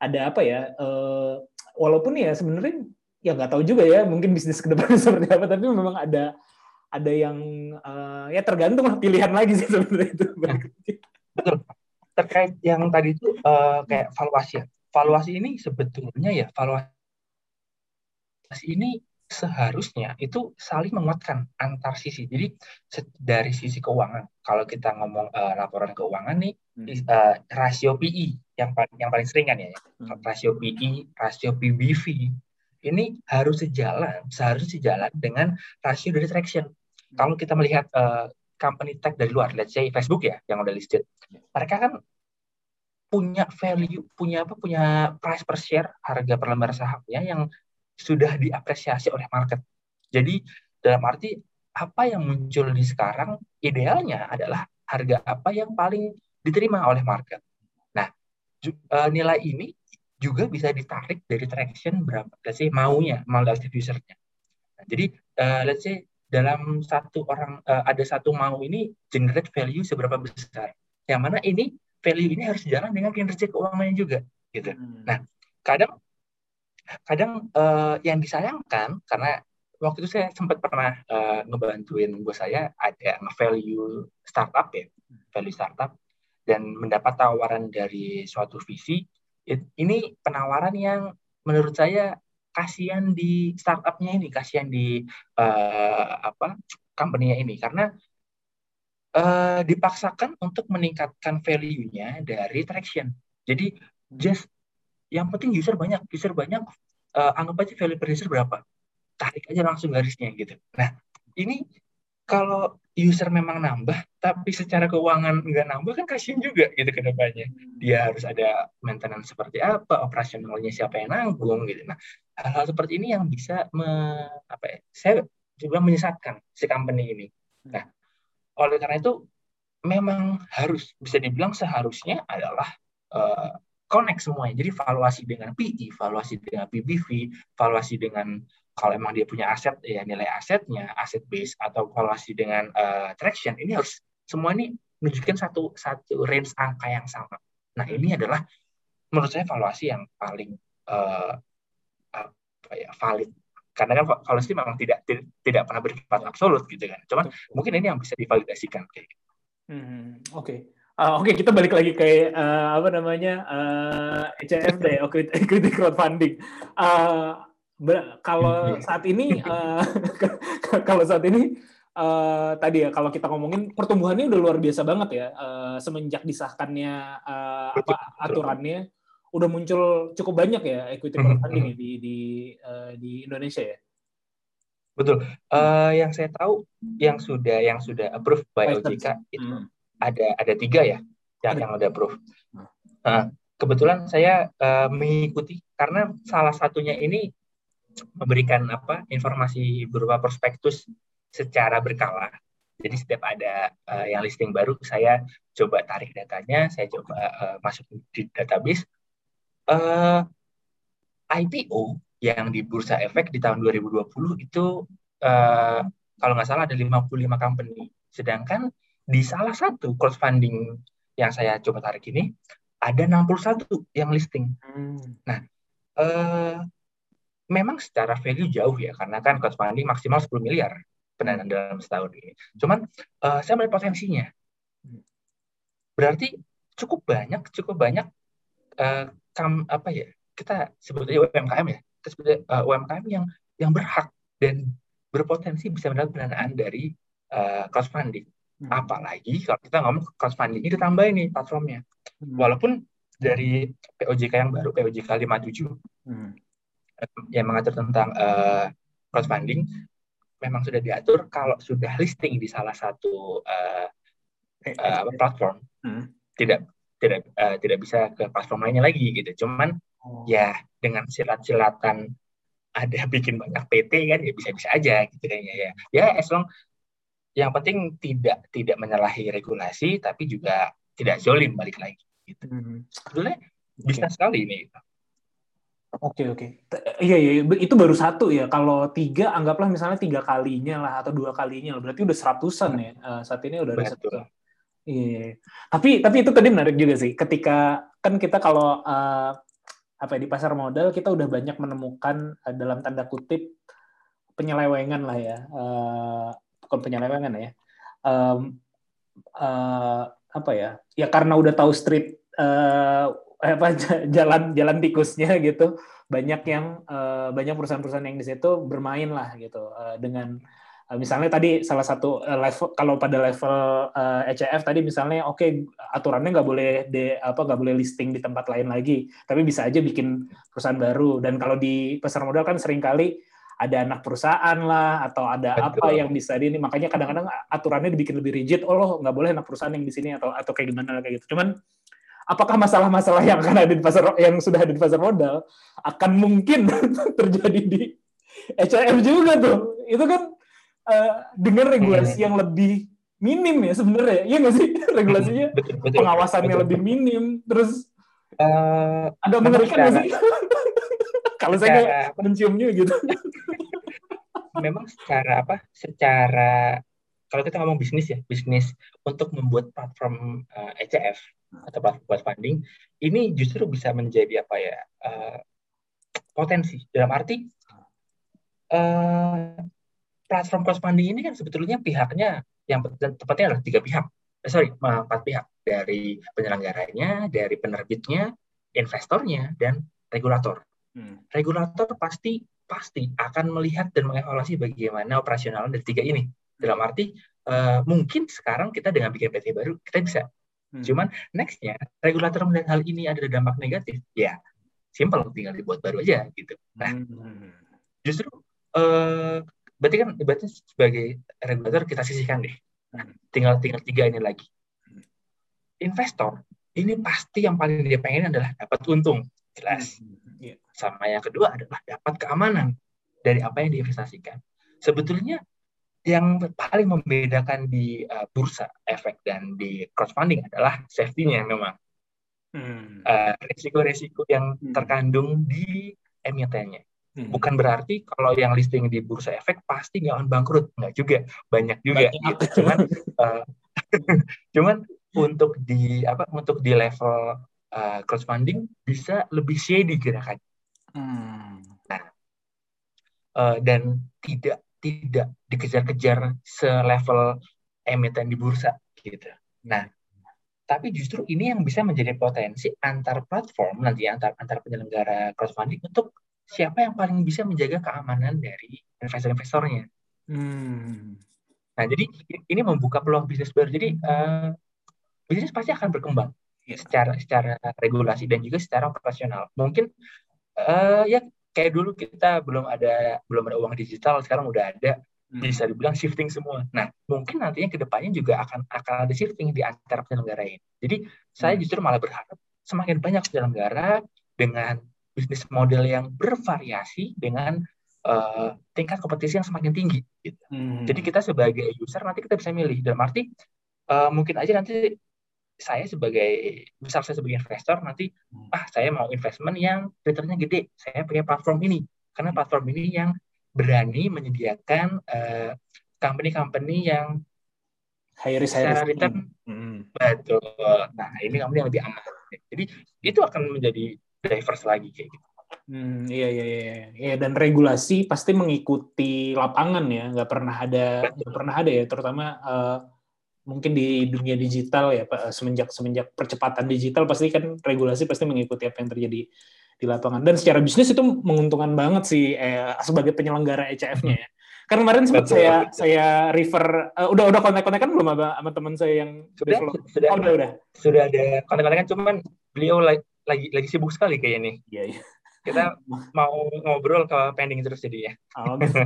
ada apa ya uh, walaupun ya sebenarnya ya nggak tahu juga ya mungkin bisnis ke depan seperti apa tapi memang ada ada yang uh, ya tergantung lah pilihan lagi sih sebenarnya itu. Betul. Terkait yang tadi itu uh, kayak valuasi ya. Valuasi ini sebetulnya ya valuasi ini seharusnya itu saling menguatkan antar sisi. Jadi dari sisi keuangan, kalau kita ngomong uh, laporan keuangan nih, hmm. uh, rasio PI yang paling yang paling sering kan ya, hmm. rasio PI, rasio PBV ini harus sejalan, seharusnya sejalan dengan rasio dari traction kalau kita melihat uh, company tech dari luar, let's say Facebook ya yang udah listed, mereka kan punya value, punya apa, punya price per share harga per lembar sahamnya yang sudah diapresiasi oleh market. Jadi dalam arti apa yang muncul di sekarang idealnya adalah harga apa yang paling diterima oleh market. Nah, uh, nilai ini juga bisa ditarik dari traction berapa, let's say maunya, mau active usernya. Nah, jadi uh, let's say dalam satu orang uh, ada satu mau ini generate value seberapa besar. Yang mana ini value ini harus jalan dengan kinerja keuangannya juga gitu. Hmm. Nah, kadang kadang uh, yang disayangkan karena waktu itu saya sempat pernah uh, ngebantuin bos saya ada value startup ya, value startup dan mendapat tawaran dari suatu visi. Ini penawaran yang menurut saya kasihan di startupnya ini, kasihan di uh, apa company-nya ini karena uh, dipaksakan untuk meningkatkan value-nya dari traction. Jadi just yang penting user banyak, user banyak, uh, anggap aja value per user berapa, tarik aja langsung garisnya gitu. Nah ini kalau user memang nambah, tapi secara keuangan nggak nambah kan kasihan juga gitu ke depannya. Dia harus ada maintenance seperti apa, operasionalnya siapa yang nanggung gitu. Nah, hal-hal seperti ini yang bisa me, apa ya, saya juga menyesatkan si company ini. Nah, oleh karena itu memang harus bisa dibilang seharusnya adalah uh, connect semuanya. Jadi valuasi dengan PI, valuasi dengan PBV, valuasi dengan kalau emang dia punya aset ya nilai asetnya aset base atau valuasi dengan uh, traction ini harus semua ini menunjukkan satu satu range angka yang sama. Nah ini adalah menurut saya valuasi yang paling uh, apa ya valid karena kan valuasi memang tidak tidak, tidak pernah bersifat absolut gitu kan. Cuman mungkin ini yang bisa divalidasikan kayak gitu. Hmm, Oke. Okay. Uh, Oke, okay, kita balik lagi ke uh, apa namanya uh, ECFD, equity crowdfunding. Uh, kalau iya. saat ini uh, kalau saat ini uh, tadi ya kalau kita ngomongin pertumbuhannya udah luar biasa banget ya uh, semenjak disahkannya uh, apa aturannya udah muncul cukup banyak ya equity hmm, crowdfunding hmm. di di uh, di Indonesia ya. Betul. Uh, yang saya tahu yang sudah yang sudah approved by OJK itu hmm. Ada ada tiga ya yang ada. yang udah approved. Uh, kebetulan saya uh, mengikuti karena salah satunya ini memberikan apa informasi berupa prospektus secara berkala. Jadi setiap ada uh, yang listing baru, saya coba tarik datanya, saya coba uh, masuk di database. Uh, eh, IPO yang di Bursa Efek di tahun 2020 itu uh, kalau nggak salah ada 55 company. Sedangkan di salah satu crowdfunding yang saya coba tarik ini ada 61 yang listing. Hmm. Nah, uh, memang secara value jauh ya karena kan crowdfunding maksimal 10 miliar pendanaan dalam setahun ini. Cuman uh, saya melihat potensinya. Berarti cukup banyak, cukup banyak uh, kam, apa ya? Kita sebutnya UMKM ya. Kita sebutnya uh, UMKM yang yang berhak dan berpotensi bisa mendapat pendanaan dari uh, crowdfunding. Hmm. Apalagi kalau kita ngomong crowdfunding ini ditambah ini platformnya. Hmm. Walaupun dari POJK yang baru, POJK 57, hmm. yang mengatur tentang uh, crowdfunding, memang sudah diatur kalau sudah listing di salah satu uh, uh, platform, hmm. tidak tidak uh, tidak bisa ke platform lainnya lagi gitu. Cuman oh. ya dengan silat-silatan ada bikin banyak PT kan ya bisa-bisa aja gitu kayaknya ya. Ya as long yang penting tidak tidak menyalahi regulasi tapi juga tidak zolim balik lagi gitu. Hmm. Sebetulnya okay. bisa sekali ini. Oke oke, iya iya itu baru satu ya. Kalau tiga anggaplah misalnya tiga kalinya lah atau dua kalinya, berarti udah seratusan ya. Uh, saat ini udah ada satu. Iya. Tapi tapi itu tadi menarik juga sih. Ketika kan kita kalau uh, apa ya, di pasar modal kita udah banyak menemukan uh, dalam tanda kutip penyelewengan lah ya. Uh, bukan penyelewengan ya. Um, uh, apa ya? Ya karena udah tahu street uh, apa jalan jalan tikusnya gitu. Banyak yang uh, banyak perusahaan-perusahaan yang di situ bermain lah gitu uh, dengan Eh, misalnya tadi salah satu eh, level kalau pada level uh, ECF tadi misalnya oke okay, aturannya nggak boleh de apa nggak boleh listing di tempat lain lagi tapi bisa aja bikin perusahaan baru dan kalau di pasar modal kan sering kali ada anak perusahaan lah atau ada Betul. apa yang bisa di ini. Makanya kadang-kadang aturannya dibikin lebih rigid. Oh loh nggak boleh anak perusahaan yang di sini atau atau kayak gimana kayak gitu. Cuman apakah masalah-masalah yang akan ada di pasar yang sudah ada di pasar modal akan mungkin terjadi di ECF juga tuh? Itu kan uh, dengan regulasi hmm. yang lebih minim ya sebenarnya. Iya nggak sih? Regulasinya betul, betul, pengawasannya betul. lebih minim. Terus uh, agak mengerikan nggak sih kalau saya menciumnya gitu. Memang secara apa? Secara kalau kita ngomong bisnis ya bisnis untuk membuat platform uh, eh, ECF atau platform crowdfunding ini justru bisa menjadi apa ya uh, potensi. Dalam arti uh, platform crowdfunding ini kan sebetulnya pihaknya yang tepatnya adalah tiga pihak, eh, sorry empat pihak. Dari penyelenggaranya, dari penerbitnya, investornya, dan regulator. Hmm. Regulator pasti pasti akan melihat dan mengevaluasi bagaimana operasional dari tiga ini. Dalam arti uh, mungkin sekarang kita dengan bikin PT baru kita bisa. Hmm. Cuman nextnya regulator melihat hal ini ada dampak negatif, ya simple tinggal dibuat baru aja gitu. Nah, hmm. justru uh, berarti kan berarti sebagai regulator kita sisihkan deh. Nah, tinggal tinggal tiga ini lagi. Investor ini pasti yang paling dia pengen adalah dapat untung, jelas. Iya. Sama yang kedua adalah dapat keamanan dari apa yang diinvestasikan. Sebetulnya yang paling membedakan di uh, bursa efek dan di crowdfunding adalah safety-nya memang. Hmm. Uh, risiko-risiko yang hmm. terkandung di emitennya. Hmm. Bukan berarti kalau yang listing di bursa efek pasti nggak akan bangkrut, nggak juga, banyak juga. Banyak. Gitu. Cuman, uh, cuman untuk di apa untuk di level uh, crowdfunding bisa lebih shady gerakan. Hmm. Nah, uh, dan tidak tidak dikejar-kejar selevel emiten di bursa gitu. Nah, tapi justru ini yang bisa menjadi potensi antar platform nanti antar antar penyelenggara crowdfunding untuk siapa yang paling bisa menjaga keamanan dari investor-investornya. Hmm. Nah, jadi ini membuka peluang bisnis baru. Jadi uh, bisnis pasti akan berkembang ya. secara secara regulasi dan juga secara operasional. Mungkin uh, ya kayak dulu kita belum ada belum ada uang digital, sekarang udah ada. Hmm. Bisa dibilang shifting semua. Nah, mungkin nantinya ke depannya juga akan akan ada shifting di antara penyelenggara ini. Jadi, hmm. saya justru malah berharap semakin banyak penyelenggara dengan bisnis model yang bervariasi dengan uh, tingkat kompetisi yang semakin tinggi. Gitu. Hmm. Jadi kita sebagai user nanti kita bisa milih. Dalam arti uh, mungkin aja nanti saya sebagai besar saya sebagai investor nanti hmm. ah saya mau investment yang returnnya gede. Saya punya platform ini karena platform ini yang berani menyediakan uh, company-company yang high risk high risk return hmm. betul. Nah ini company yang lebih aman. Jadi itu akan menjadi diverse lagi kayak gitu. Hmm, iya, iya, iya, iya. Dan regulasi pasti mengikuti lapangan ya, nggak pernah ada, nggak pernah ada ya, terutama uh, mungkin di dunia digital ya, Pak. Semenjak semenjak percepatan digital pasti kan regulasi pasti mengikuti apa yang terjadi di lapangan. Dan secara bisnis itu menguntungkan banget sih eh, sebagai penyelenggara ECF-nya ya. Karena kemarin sempat Betul. saya saya refer uh, udah udah kontak-kontak kan belum sama, sama teman saya yang Sudah, develop. sudah. Oh, udah udah. Sudah ada kontak-kontakan cuman beliau lagi lagi, lagi sibuk sekali kayak ini. Iya iya. Kita mau ngobrol ke pending terus jadi ya. Oh, gitu.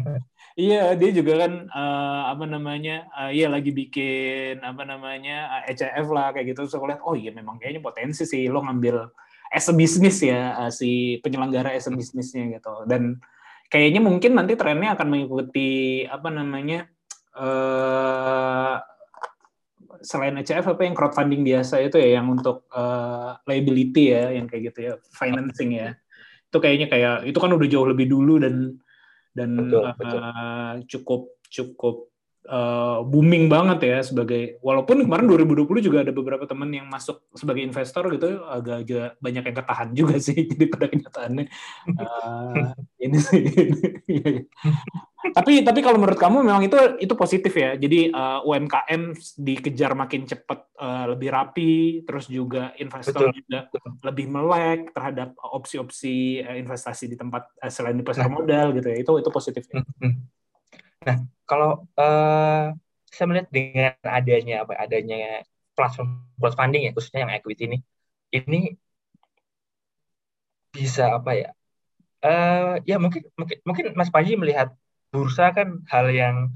iya, dia juga kan eh, apa namanya? eh, iya lagi bikin apa namanya? eh, ECF lah kayak gitu. Terus lihat, oh iya memang kayaknya potensi sih lo ngambil as a business ya eh, si penyelenggara as a businessnya gitu. Dan kayaknya mungkin nanti trennya akan mengikuti apa namanya? eh selain ECF apa yang crowdfunding biasa itu ya yang untuk eh, liability ya yang kayak gitu ya financing ya itu kayaknya kayak itu kan udah jauh lebih dulu dan dan Betul, betul. cukup cukup eh, booming banget ya sebagai walaupun kemarin 2020 juga ada beberapa teman yang masuk sebagai investor gitu agak-agak banyak yang ketahan juga sih jadi pada kenyataannya eh, ini sih Iya, iya. Tapi tapi kalau menurut kamu memang itu itu positif ya jadi eh, UMKM dikejar makin cepat eh, lebih rapi terus juga investor Betul. juga lebih melek terhadap opsi-opsi eh, investasi di tempat eh, selain di pasar modal gitu ya itu itu positif ya. Hmm. Nah, kalau eh, saya melihat dengan adanya apa adanya platform crowdfunding ya khususnya yang equity ini ini bisa apa ya? Eh ya mungkin mungkin mungkin Mas Panji melihat bursa kan hal yang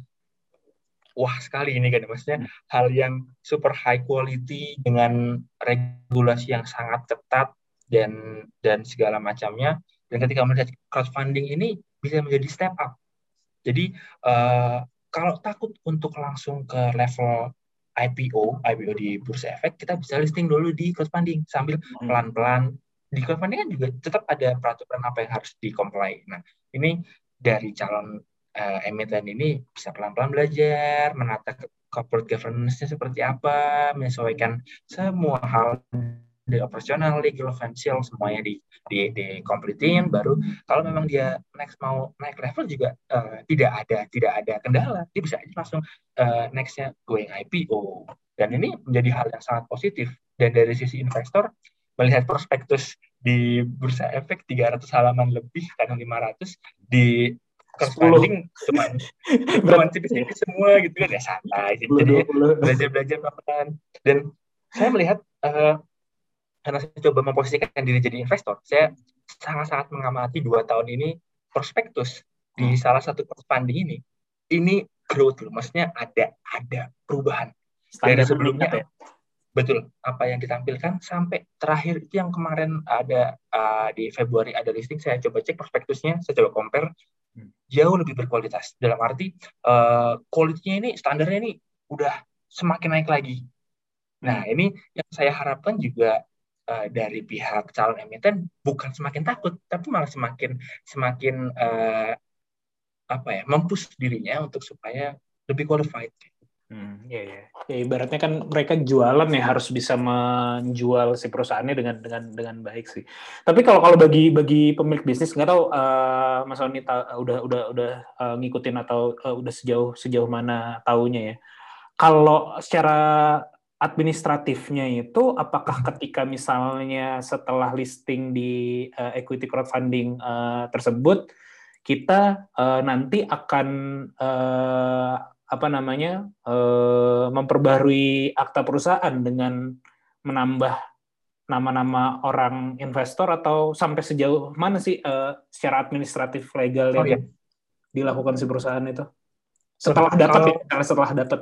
wah sekali ini kan maksudnya hal yang super high quality dengan regulasi yang sangat ketat dan dan segala macamnya dan ketika melihat crowdfunding ini bisa menjadi step up jadi eh, kalau takut untuk langsung ke level IPO, IPO di bursa efek, kita bisa listing dulu di crowdfunding sambil Hmm. pelan-pelan. Di crowdfunding kan juga tetap ada peraturan apa yang harus di comply. Nah, ini dari calon eh, emiten ini bisa pelan-pelan belajar, menata corporate governance-nya seperti apa, menyesuaikan semua hal dari operasional, legal, financial, semuanya di di di completein. Baru kalau memang dia next mau naik level juga eh, tidak ada tidak ada kendala. Dia bisa aja langsung eh, nextnya going IPO dan ini menjadi hal yang sangat positif. Dan dari sisi investor melihat prospektus di bursa efek 300 halaman lebih kadang 500 di crowdfunding cuma cuma tipis-tipis semua gitu kan ya santai gitu. jadi belajar belajar pelan dan saya melihat eh, karena saya coba memposisikan diri jadi investor, saya sangat-sangat mengamati dua tahun ini prospektus di salah satu crowdfunding ini. Ini growth loh, maksudnya ada ada perubahan dari Standar sebelumnya. meningkat ya? Betul, apa yang ditampilkan sampai terakhir itu yang kemarin ada uh, di Februari ada listing, saya coba cek prospektusnya, saya coba compare Hmm. Jauh lebih berkualitas. Dalam arti uh, quality-nya ini standarnya ini udah semakin naik lagi. Nah, ini yang saya harapkan juga uh, dari pihak calon emiten bukan semakin takut, tapi malah semakin semakin uh, apa ya, mempush dirinya untuk supaya lebih qualified. Hmm, ya, ya. ya ibaratnya kan mereka jualan ya harus bisa menjual si perusahaannya dengan dengan dengan baik sih. Tapi kalau kalau bagi bagi pemilik bisnis nggak tahu eh, Mas Oni ta- udah udah udah eh, ngikutin atau eh, udah sejauh sejauh mana taunya ya. Kalau secara administratifnya itu apakah ketika misalnya setelah listing di eh, equity crowdfunding eh, tersebut kita eh, nanti akan eh, apa namanya eh, memperbarui akta perusahaan dengan menambah nama-nama orang investor atau sampai sejauh mana sih eh, secara administratif legal Oh, yang iya. dilakukan si perusahaan itu setelah dapat Kalau- ya, setelah- dapat.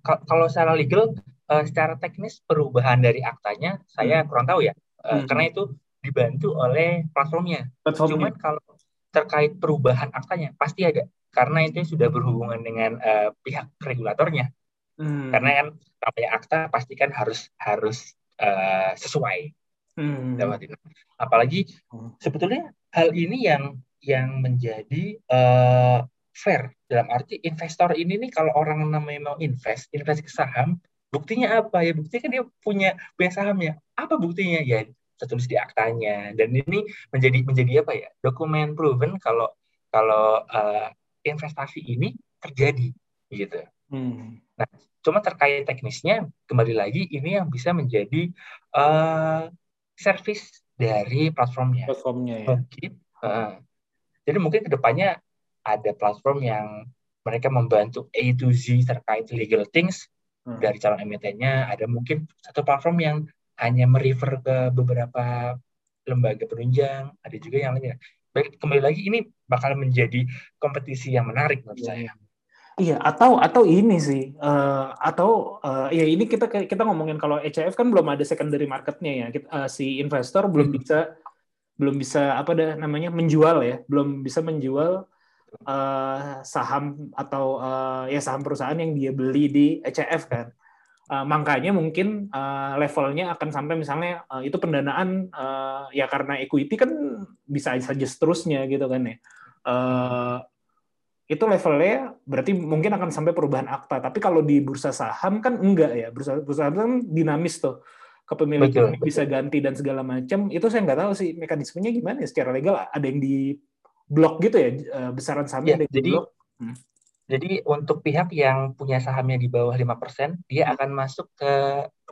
Ka- Kalau secara legal, eh, secara teknis perubahan dari aktanya saya kurang tahu ya, Eh, Hmm. karena itu dibantu oleh platformnya. platformnya Cuman kalau terkait perubahan aktanya pasti ada, karena itu sudah berhubungan dengan eh, pihak regulatornya. Hmm. Karena kan namanya akta pasti kan harus harus eh, sesuai. Hmm. Apalagi Hmm. sebetulnya hal ini yang yang menjadi eh, fair dalam arti investor ini nih kalau orang namanya mau invest invest ke saham buktinya apa ya buktinya kan dia punya punya sahamnya apa buktinya ya tertulis di aktanya dan ini menjadi menjadi apa ya dokumen proven kalau kalau eh, investasi ini terjadi gitu Hmm. Cuma terkait teknisnya, kembali lagi ini yang bisa menjadi eh, service dari platformnya. Platformnya ya. Mungkin, uh, jadi mungkin ke depannya ada platform yang mereka membantu A to Z terkait legal things hmm. dari calon emitennya. Ada mungkin satu platform yang hanya merefer ke beberapa lembaga penunjang. Ada juga yang lainnya. Baik, kembali lagi ini bakal menjadi kompetisi yang menarik menurut Iya. saya. Iya, atau atau ini sih, eh, atau eh, ya ini kita kita ngomongin kalau ECF kan belum ada secondary marketnya ya, Kita- eh, si investor belum Hmm. bisa belum bisa apa dah namanya menjual ya, belum bisa menjual eh, saham atau eh, ya saham perusahaan yang dia beli di ECF kan. Eh, makanya mungkin eh, levelnya akan sampai misalnya eh, itu pendanaan eh, ya karena equity kan bisa saja seterusnya gitu kan ya. Eh, itu levelnya berarti mungkin akan sampai perubahan akta. Tapi kalau di bursa saham kan enggak ya. Bursa, bursa saham kan dinamis tuh. Kepemilikan Betul, bisa ganti dan segala macam. Itu saya nggak tahu sih mekanismenya gimana ya secara legal. Ada yang di blok gitu ya besaran sahamnya Ya, ada yang di jadi blok. Jadi untuk pihak yang punya sahamnya di bawah 5%, dia Hmm. akan masuk ke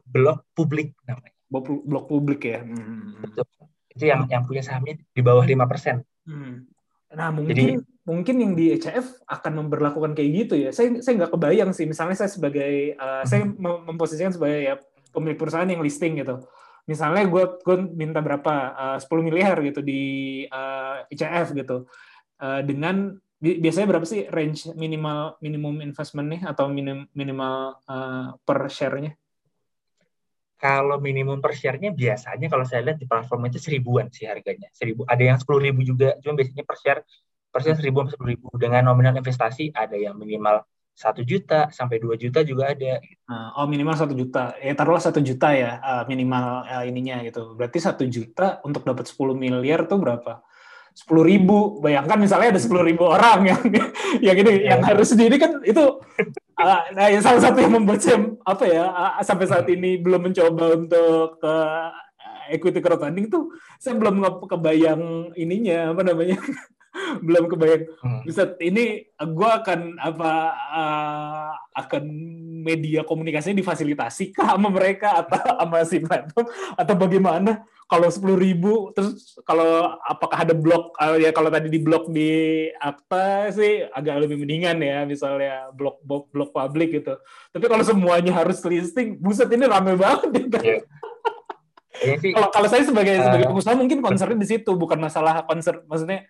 blok publik namanya. Blok, blok publik ya. Hmm. Betul. Itu yang yang punya sahamnya di bawah 5%. Hmm. Nah mungkin Jadi- mungkin yang di ECF akan memperlakukan kayak gitu ya. Saya saya nggak kebayang sih. Misalnya saya sebagai eh, saya mem- memposisikan sebagai ya pemilik perusahaan yang listing gitu. Misalnya gue gue minta berapa eh, 10 miliar gitu di eh, ECF gitu. Eh, dengan biasanya berapa sih range minimal minimum investment-nya atau minim, minimal eh, per share-nya? Kalau minimum per share-nya biasanya kalau saya lihat di platform itu seribuan sih harganya. Seribu. Ada yang sepuluh ribu juga, cuma biasanya per share per share seribu sampai sepuluh ribu. Dengan nominal investasi ada yang minimal satu juta sampai 2 juta juga ada. Nah, oh minimal satu juta. Ya taruhlah satu juta ya eh, minimal eh, ininya gitu. Berarti satu juta untuk dapat 10 miliar tuh berapa? Sepuluh ribu. Bayangkan misalnya ada sepuluh ribu orang yang yang ini Iya. yang harus sendiri kan itu eh, nah yang salah satu yang membuat saya apa ya eh, sampai saat ini belum mencoba untuk ke eh, equity crowdfunding tuh saya belum kebayang ininya apa namanya belum kebayang Hmm. bisa ini gue akan apa uh, akan media komunikasinya difasilitasi kah sama mereka atau sama si platform atau bagaimana kalau sepuluh ribu terus kalau apakah ada blok uh, ya kalau tadi di blok di akta sih agak lebih mendingan ya misalnya blok blok blok publik gitu. Tapi kalau semuanya harus listing buset ini rame banget ya kan? Sih. Kalau kalau saya sebagai Eh, sebagai pengusaha mungkin concernnya di situ bukan masalah concern maksudnya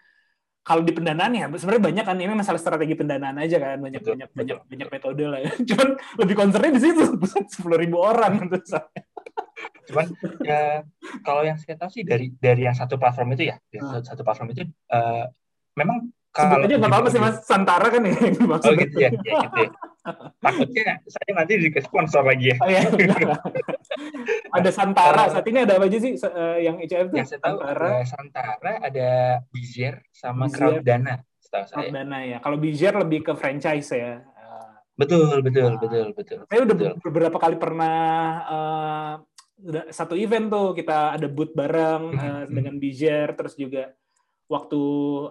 kalau di pendanaan ya sebenarnya banyak kan ini masalah strategi pendanaan aja kan banyak Betul, banyak betul. banyak banyak metode lah ya. Cuman lebih concernnya di situ sepuluh ribu orang gitu cuman ya kalau yang saya tahu sih dari dari yang satu platform itu ya, dari Ah. satu, platform itu eh, memang sebut kalau aja nggak apa-apa sih mas Santara kan ya yang Oh gitu ya, ya gitu ya. Takutnya saya nanti di sponsor lagi ya. Oh, iya. ada Santara saat ini ada apa aja sih eh, yang ICF tuh Yang saya tahu Santara ada Santara, ada Bizer, sama Bizer. Crowdana, setahu saya. Dana ya kalau Bijar lebih ke franchise ya Eh, Betul, betul, Ah. betul, betul. Saya udah betul. beberapa kali pernah eh, udah satu event tuh kita ada booth bareng mhm. dengan Bijer terus juga waktu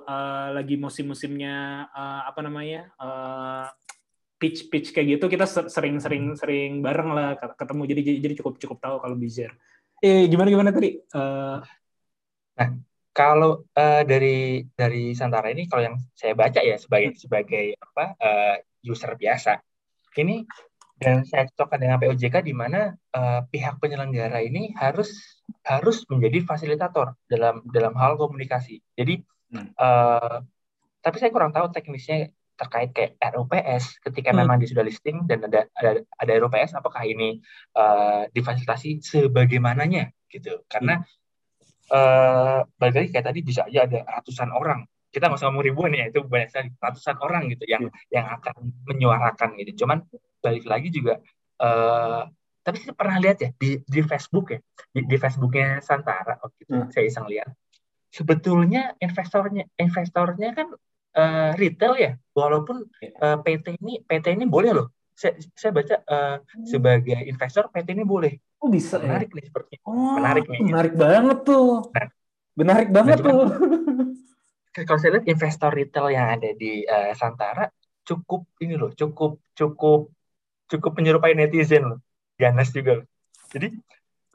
eh, lagi musim-musimnya eh, apa namanya eh, pitch pitch kayak gitu kita ser- sering-sering sering bareng lah ketemu jadi jadi cukup cukup tahu kalau Bijer. Eh gimana gimana tadi? Eh, Kalau eh, dari dari Santara ini, kalau yang saya baca ya sebagai sebagai apa eh, user biasa, ini dan saya cocokkan dengan POJK di mana eh, pihak penyelenggara ini harus harus menjadi fasilitator dalam dalam hal komunikasi. Jadi, Hmm. eh, tapi saya kurang tahu teknisnya terkait kayak RUPS ketika Hmm. memang dia sudah listing dan ada ada ada RUPS, apakah ini eh, difasilitasi sebagaimananya gitu? Karena eh balik lagi kayak tadi bisa aja ada ratusan orang kita nggak usah ngomong ribuan ya itu banyak sekali ratusan orang gitu yang yang akan menyuarakan gitu cuman balik lagi juga eh tapi saya pernah lihat ya di di Facebook ya di, di Facebooknya Santara waktu itu Hmm. saya iseng lihat sebetulnya investornya investornya kan eh, retail ya walaupun eh, PT ini PT ini boleh loh saya, saya baca eh, sebagai investor PT ini boleh oh bisa ya? menarik nih sepertinya Oh, Menarik nih. menarik banget tuh. Nah. Menarik banget cuman- tuh. kalau saya lihat investor retail yang ada di eh, Santara cukup ini loh, cukup cukup cukup menyerupai netizen loh, ganas juga loh. Jadi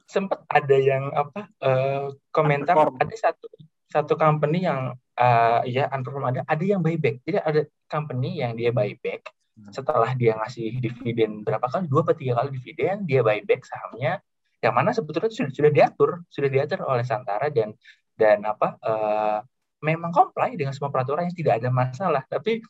sempat ada yang apa uh, komentar ada satu satu company yang uh, ya underperform ada ada yang buyback jadi ada company yang dia buyback setelah dia ngasih dividen berapa kali? Dua atau tiga kali dividen dia buyback sahamnya. Yang mana sebetulnya sudah sudah diatur sudah diatur oleh Santara dan dan apa uh, memang comply dengan semua peraturan yang tidak ada masalah. Tapi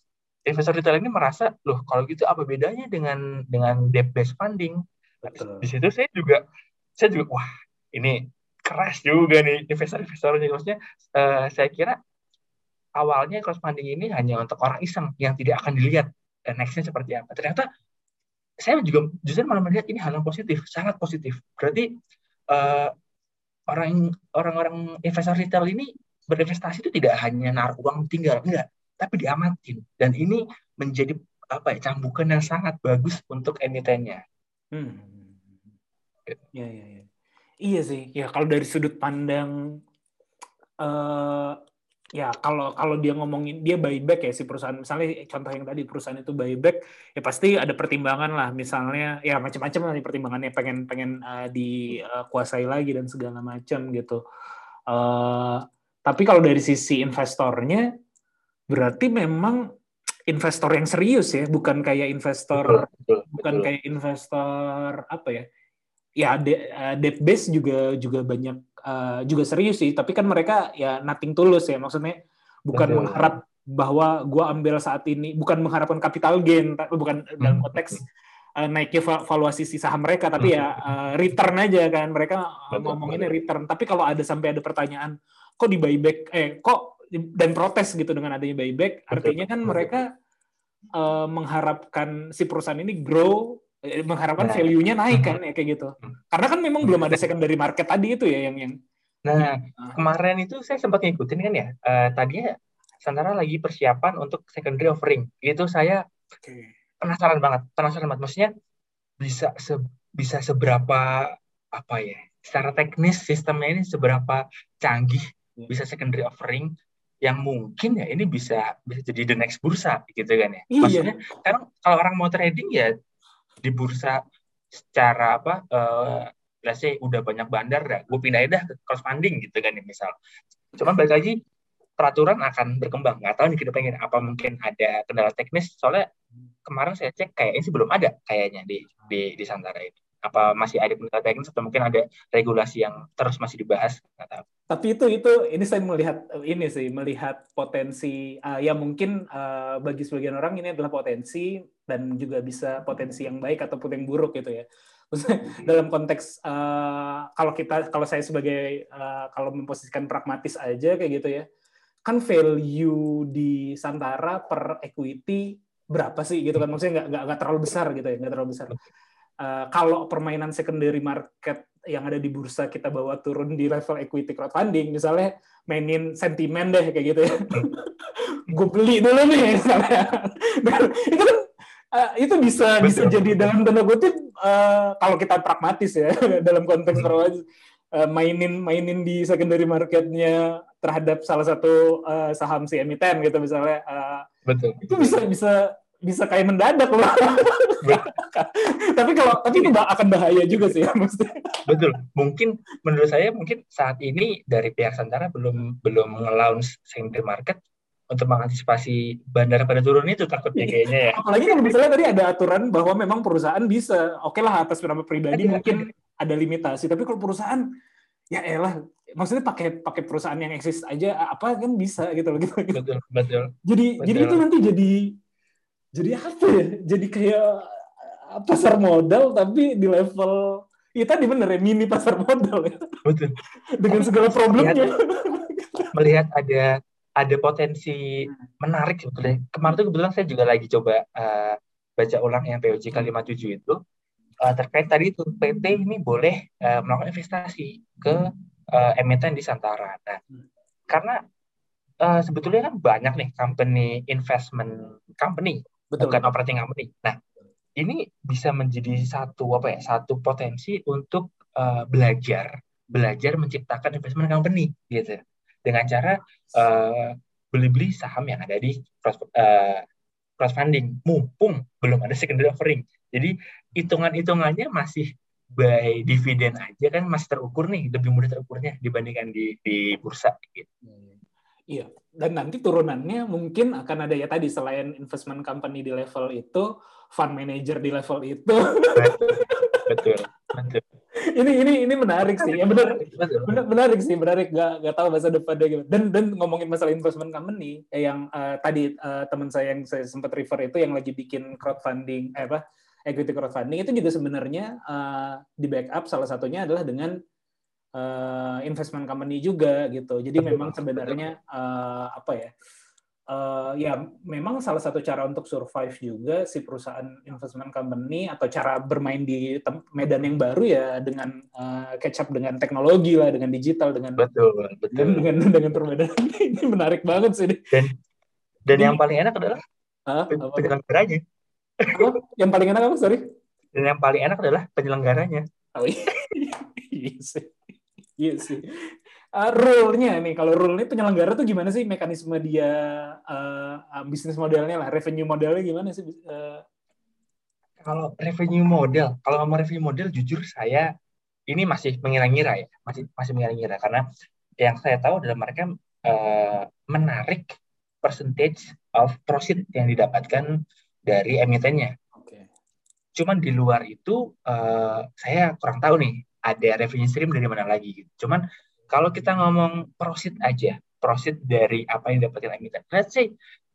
investor retail ini merasa loh kalau gitu apa bedanya dengan dengan debt based funding? Betul. di situ saya juga saya juga wah ini keras juga nih investor-investornya maksudnya uh, saya kira awalnya crowdfunding ini hanya untuk orang iseng yang tidak akan dilihat uh, nextnya seperti apa. Ternyata saya juga justru malah melihat ini hal yang positif sangat positif. Berarti uh, orang orang-orang investor retail ini berinvestasi itu tidak hanya naruh uang tinggal enggak tapi diamatin dan ini menjadi apa ya cambukan yang sangat bagus untuk emitennya Hmm. Ya, ya, ya. Iya sih. Ya kalau dari sudut pandang eh ya kalau kalau dia ngomongin dia buyback ya si perusahaan misalnya contoh yang tadi perusahaan itu buyback ya pasti ada pertimbangan lah misalnya ya macam-macam lah pertimbangannya pengen pengen uh, dikuasai lagi dan segala macam gitu. Uh, tapi kalau dari sisi investornya berarti memang investor yang serius ya, bukan kayak investor betul, betul, bukan betul. kayak investor apa ya? Ya de, uh, debt base juga juga banyak uh, juga serius sih, tapi kan mereka ya nothing tulus ya, maksudnya bukan Betul. mengharap bahwa gua ambil saat ini bukan mengharapkan capital gain, tapi bukan dalam Hmm. konteks uh, naiknya va- valuasi si saham mereka, tapi ya uh, return aja kan mereka Betul, ngomonginnya betul. return. Tapi kalau ada sampai ada pertanyaan, kok di buyback, eh kok dan protes gitu dengan adanya buyback, artinya kan mereka uh, mengharapkan si perusahaan ini grow, eh, mengharapkan Nah. value-nya naik kan ya kayak gitu. Karena kan memang belum ada secondary market tadi itu ya yang yang Nah, Ah. kemarin itu saya sempat ngikutin kan ya. Eh, tadinya Santara lagi persiapan untuk secondary offering. Itu saya penasaran banget, penasaran banget. Maksudnya bisa se bisa seberapa apa ya? Secara teknis sistemnya ini seberapa canggih. Bisa secondary offering yang mungkin ya ini bisa bisa jadi the next bursa gitu kan ya. Iya. Maksudnya kan kalau orang mau trading ya di bursa secara apa eh let's say udah banyak bandar dah, gue pindahin dah ke crowdfunding gitu kan ya misal. Cuman balik lagi peraturan akan berkembang. Nggak tahu nih ke depannya apa mungkin ada kendala teknis. Soalnya kemarin saya cek kayaknya sih belum ada kayaknya di di di Santara ini. Apa masih ada kendala teknis atau mungkin ada regulasi yang terus masih dibahas? Tahu. tapi itu itu ini saya melihat ini sih melihat potensi uh, ya mungkin uh, bagi sebagian orang ini adalah potensi dan juga bisa potensi yang baik ataupun yang buruk gitu ya Maksudnya, dalam konteks uh, kalau kita kalau saya sebagai uh, kalau memposisikan pragmatis aja kayak gitu ya kan value di Santara per equity berapa sih gitu kan maksudnya nggak nggak terlalu besar gitu ya nggak terlalu besar Uh, kalau permainan secondary market yang ada di bursa kita bawa turun di level equity crowdfunding misalnya mainin sentimen deh kayak gitu ya gue beli dulu nih misalnya itu kan uh, itu bisa Betul. bisa jadi dalam tanda kutip uh, kalau kita pragmatis ya dalam konteks Hmm. uh, mainin mainin di secondary marketnya terhadap salah satu uh, saham si emiten gitu misalnya uh, Betul. itu bisa bisa bisa kayak mendadak loh. tapi kalau tapi itu akan bahaya juga sih ya maksudnya. Betul. Mungkin menurut saya mungkin saat ini dari pihak Santara belum belum nge-launch secondary market untuk mengantisipasi bandar pada turun itu takutnya kayaknya ya. Apalagi kalau misalnya tadi ada aturan bahwa memang perusahaan bisa, oke lah atas nama pribadi mungkin ada limitasi, tapi kalau perusahaan ya elah maksudnya pakai pakai perusahaan yang eksis aja apa kan bisa gitu loh gitu. gitu. Betul, betul. Jadi Betul. jadi itu nanti jadi jadi apa ya? Jadi kayak uh, pasar modal tapi di level ya tadi bener ya mini pasar modal ya Betul. dengan segala problemnya. Melihat ada ada potensi menarik sebetulnya. Kemarin tuh kebetulan saya juga lagi coba eh, baca ulang yang POJK 57 itu eh, terkait tadi itu PT ini boleh eh, melakukan investasi ke eh, emiten di Santara. Nah, karena eh, sebetulnya kan banyak nih company investment company Betul. bukan operating company. Nah, ini bisa menjadi satu apa ya? Satu potensi untuk eh, belajar, belajar menciptakan investment company gitu. Dengan cara eh, beli-beli saham yang ada di cross, eh, crowdfunding mumpung belum ada secondary offering. Jadi hitungan-hitungannya masih by dividen aja kan masih terukur nih, lebih mudah terukurnya dibandingkan di di bursa gitu. Iya, dan nanti turunannya mungkin akan ada ya tadi selain investment company di level itu, fund manager di level itu. Betul, betul. ini ini ini menarik sih, ya benar. Benar, menarik sih, menarik. Gak, gak tahu masa depannya gimana. Dan dan ngomongin masalah investment company, eh, yang eh, tadi eh, teman saya yang saya sempat refer itu yang lagi bikin crowdfunding, eh, apa equity crowdfunding itu juga sebenarnya eh, di backup salah satunya adalah dengan eh, investment company juga gitu. Jadi memang sebenarnya eh, apa ya? eh, ya memang salah satu cara untuk survive juga si perusahaan investment company atau cara bermain di medan yang baru ya dengan eh, catch up dengan teknologi lah, dengan digital, dengan Betul, betul. dengan dengan, dengan perbedaan ini menarik banget sih. Dan dan yang paling enak adalah Apa? penyelenggaranya. Apa? Yang paling enak apa? Sorry. Dan yang paling enak adalah penyelenggaranya. Oh iya. iya sih. Iya sih. Uh, rule-nya nih, kalau rule-nya penyelenggara tuh gimana sih mekanisme dia uh, uh, bisnis modelnya lah, revenue modelnya gimana sih? Uh, Kalau revenue model, kalau ngomong revenue model, jujur saya ini masih mengira-ngira ya, masih masih mengira-ngira karena yang saya tahu adalah mereka eh, menarik percentage of profit yang didapatkan dari emitennya. Oke. Cuman di luar itu eh, saya kurang tahu nih ada revenue stream dari mana lagi. gitu. Cuman kalau kita ngomong profit aja, profit dari apa yang didapatkan emiten, let's say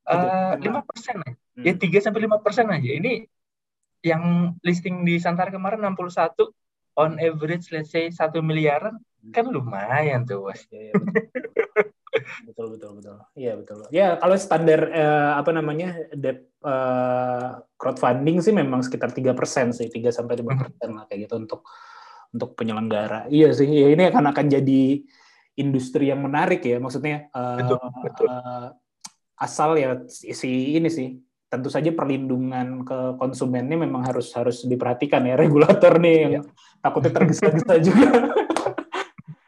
eh, lima persen aja, ya Hmm. 3 sampai lima persen aja. Ini yang listing di Santara kemarin 61 on average let's say satu miliaran kan lumayan tuh bos. Iya, iya, betul. betul betul betul. Iya betul. Ya kalau standar eh, apa namanya debt eh, crowdfunding sih memang sekitar tiga persen sih, 3 sampai lima persen lah kayak gitu untuk untuk penyelenggara. Iya sih, ya, ini akan akan jadi industri yang menarik ya. Maksudnya eh, Betul, betul. eh, asal ya si ini sih tentu saja perlindungan ke konsumennya memang harus harus diperhatikan ya regulator nih yang Iya. takutnya tergesa-gesa juga.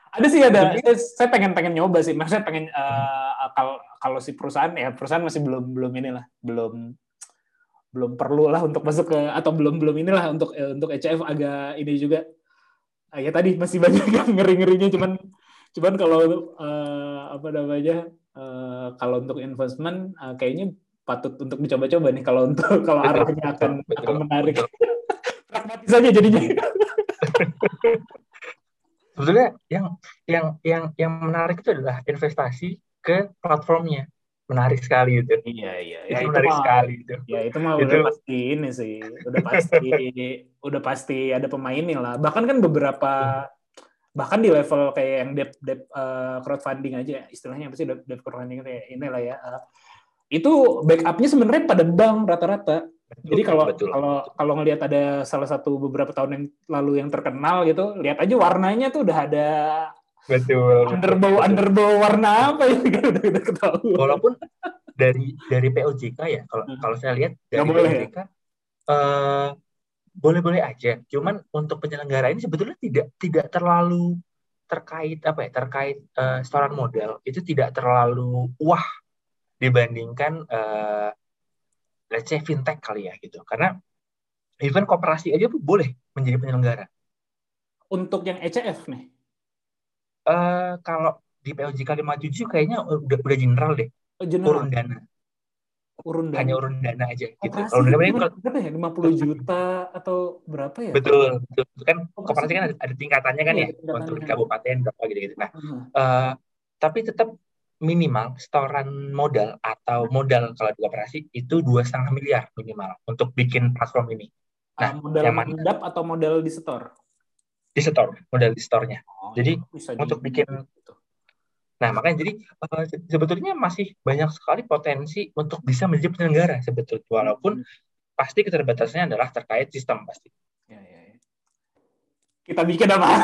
ada sih ada saya, saya pengen pengen nyoba sih maksudnya pengen eh, kalau kalau si perusahaan ya perusahaan masih belum belum inilah belum belum perlu lah untuk masuk ke atau belum belum inilah untuk untuk ECF agak ini juga Ah, ya tadi masih banyak yang ngeri ngerinya cuman cuman kalau eh, apa namanya eh, kalau untuk investment eh, kayaknya patut untuk dicoba-coba nih kalau untuk kalau arahnya akan betul, akan menarik pragmatis aja jadinya. Sebetulnya yang yang yang yang menarik itu adalah investasi ke platformnya. Menarik sekali itu. iya iya itu menarik sekali itu. Ya itu mah Itu- udah pasti ini sih, udah pasti udah pasti ada pemainnya lah. Bahkan kan beberapa bahkan di level kayak yang debt debt eh, crowdfunding aja istilahnya apa sih debt, debt crowdfunding itu ya inilah ya. eh, itu backupnya sebenarnya pada bank rata-rata. Jadi kalau betul. kalau kalau ngelihat ada salah satu beberapa tahun yang lalu yang terkenal gitu, lihat aja warnanya tuh udah ada betul. underbow betul. underbow warna apa ya udah udah ketahuan. Walaupun dari dari POJK ya, kalau Hmm. kalau saya lihat dari Nggak boleh ya? POJK eh, boleh-boleh aja. Cuman untuk penyelenggara ini sebetulnya tidak tidak terlalu terkait apa ya terkait eh, setoran modal itu tidak terlalu wah dibandingkan eh, let's say fintech kali ya gitu. Karena even koperasi aja pun boleh menjadi penyelenggara. Untuk yang ECF nih, Eh kalau di POJK 57 kayaknya udah udah general deh, oh, general urun dana, urun dana. hanya urun dana aja gitu. Koperasi Kalau urun dana berapa, kalau berapa ya? 50 juta atau berapa ya? betul, betul. Itu kan Koperasi koperasi kan ada, ada tingkatannya kan Iya, ya, tingkatannya. untuk di kabupaten berapa gitu-gitu. Nah, Hmm. eh, tapi tetap minimal setoran modal atau modal kalau di koperasi itu dua setengah miliar minimal untuk bikin platform ini Ah, Nah, modal yang mana? atau modal di store? Di store, modal di store-nya. Oh, Jadi, bisa untuk bikin gitu. Nah, makanya jadi se- sebetulnya masih banyak sekali potensi untuk bisa menjadi penyelenggara sebetulnya walaupun pasti keterbatasannya adalah terkait sistem pasti. Ya, ya, ya. Kita bikin apa?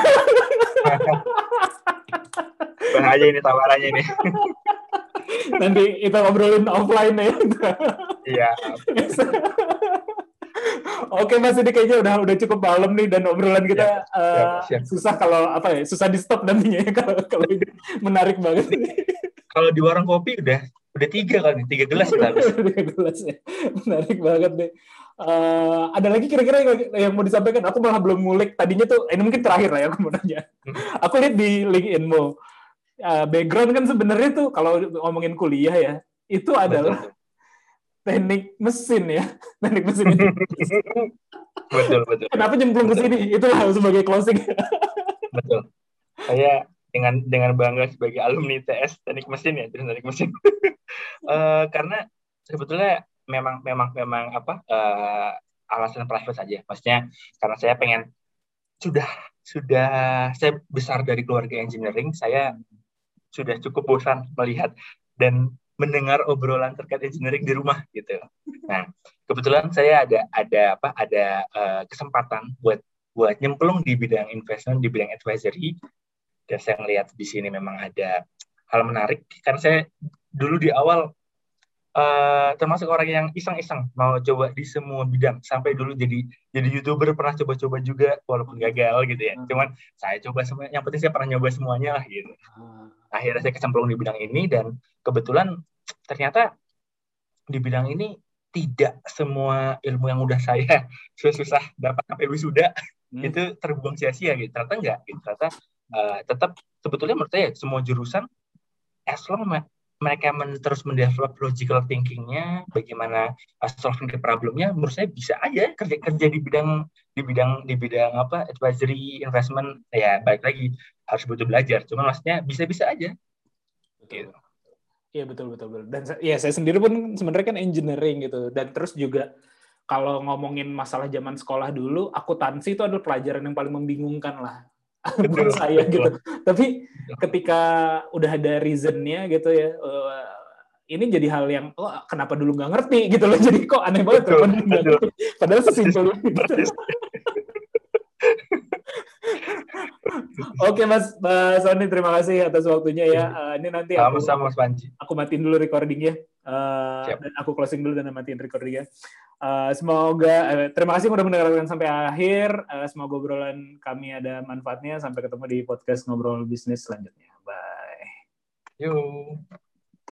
Bahaya ini tawarannya nih. Nanti kita ngobrolin offline ya. Iya. Oke Mas ini kayaknya udah udah cukup malam nih dan obrolan kita eh, siap, siap. susah kalau apa ya susah di stop nantinya ya kalau kalau ini menarik banget. Kalau di warung kopi udah udah tiga nih, tiga gelas kita habis. tiga gelas ya. Menarik banget deh. Uh, ada lagi kira-kira yang, yang mau disampaikan? Aku malah belum ngulik. Tadinya tuh, ini mungkin terakhir lah ya aku mau nanya. Hmm. aku lihat di LinkedIn-mu. Uh, background kan sebenarnya tuh kalau ngomongin kuliah ya, itu adalah teknik mesin ya. Teknik mesin. betul, betul. Kenapa nyemplung ke sini? Itulah sebagai closing. betul. Saya dengan dengan bangga sebagai alumni TS teknik mesin ya teknik mesin uh, karena sebetulnya memang memang memang apa uh, alasan private saja maksudnya karena saya pengen sudah sudah saya besar dari keluarga engineering saya sudah cukup bosan melihat dan mendengar obrolan terkait engineering di rumah gitu. Nah, kebetulan saya ada ada apa ada uh, kesempatan buat buat nyemplung di bidang investment di bidang advisory dan saya melihat di sini memang ada hal menarik karena saya dulu di awal uh, termasuk orang yang iseng-iseng mau coba di semua bidang sampai dulu jadi jadi youtuber pernah coba-coba juga walaupun gagal gitu ya hmm. cuman saya coba semua yang penting saya pernah nyoba semuanya lah gitu hmm. Akhirnya saya kecemplung di bidang ini dan kebetulan ternyata di bidang ini tidak semua ilmu yang udah saya susah-susah dapat sampai wisuda hmm. itu terbuang sia-sia gitu ternyata enggak gitu ternyata uh, tetap sebetulnya menurut saya semua jurusan as long mereka men terus mendevelop logical thinkingnya, bagaimana uh, solving the problemnya, menurut saya bisa aja kerja kerja di bidang di bidang di bidang apa advisory investment ya baik lagi harus butuh belajar, cuma maksudnya bisa-bisa aja. Gitu. Iya betul betul betul. Dan ya saya sendiri pun sebenarnya kan engineering gitu dan terus juga kalau ngomongin masalah zaman sekolah dulu, akuntansi itu adalah pelajaran yang paling membingungkan lah menurut saya gitu. Tapi ketika udah ada reasonnya gitu ya, uh, ini jadi hal yang oh kenapa dulu nggak ngerti gitu loh. Jadi kok aneh banget betul, betul. Padahal sesimpel itu. Oke Mas, Mas Sony terima kasih atas waktunya ya. Uh, ini nanti aku, sama Mas Panji. Aku matiin dulu recordingnya. Uh, dan aku closing dulu dan matiin recordingnya. Uh, semoga uh, terima kasih sudah mendengarkan sampai akhir. Uh, semoga obrolan kami ada manfaatnya. Sampai ketemu di podcast ngobrol bisnis selanjutnya. Bye. Yuk.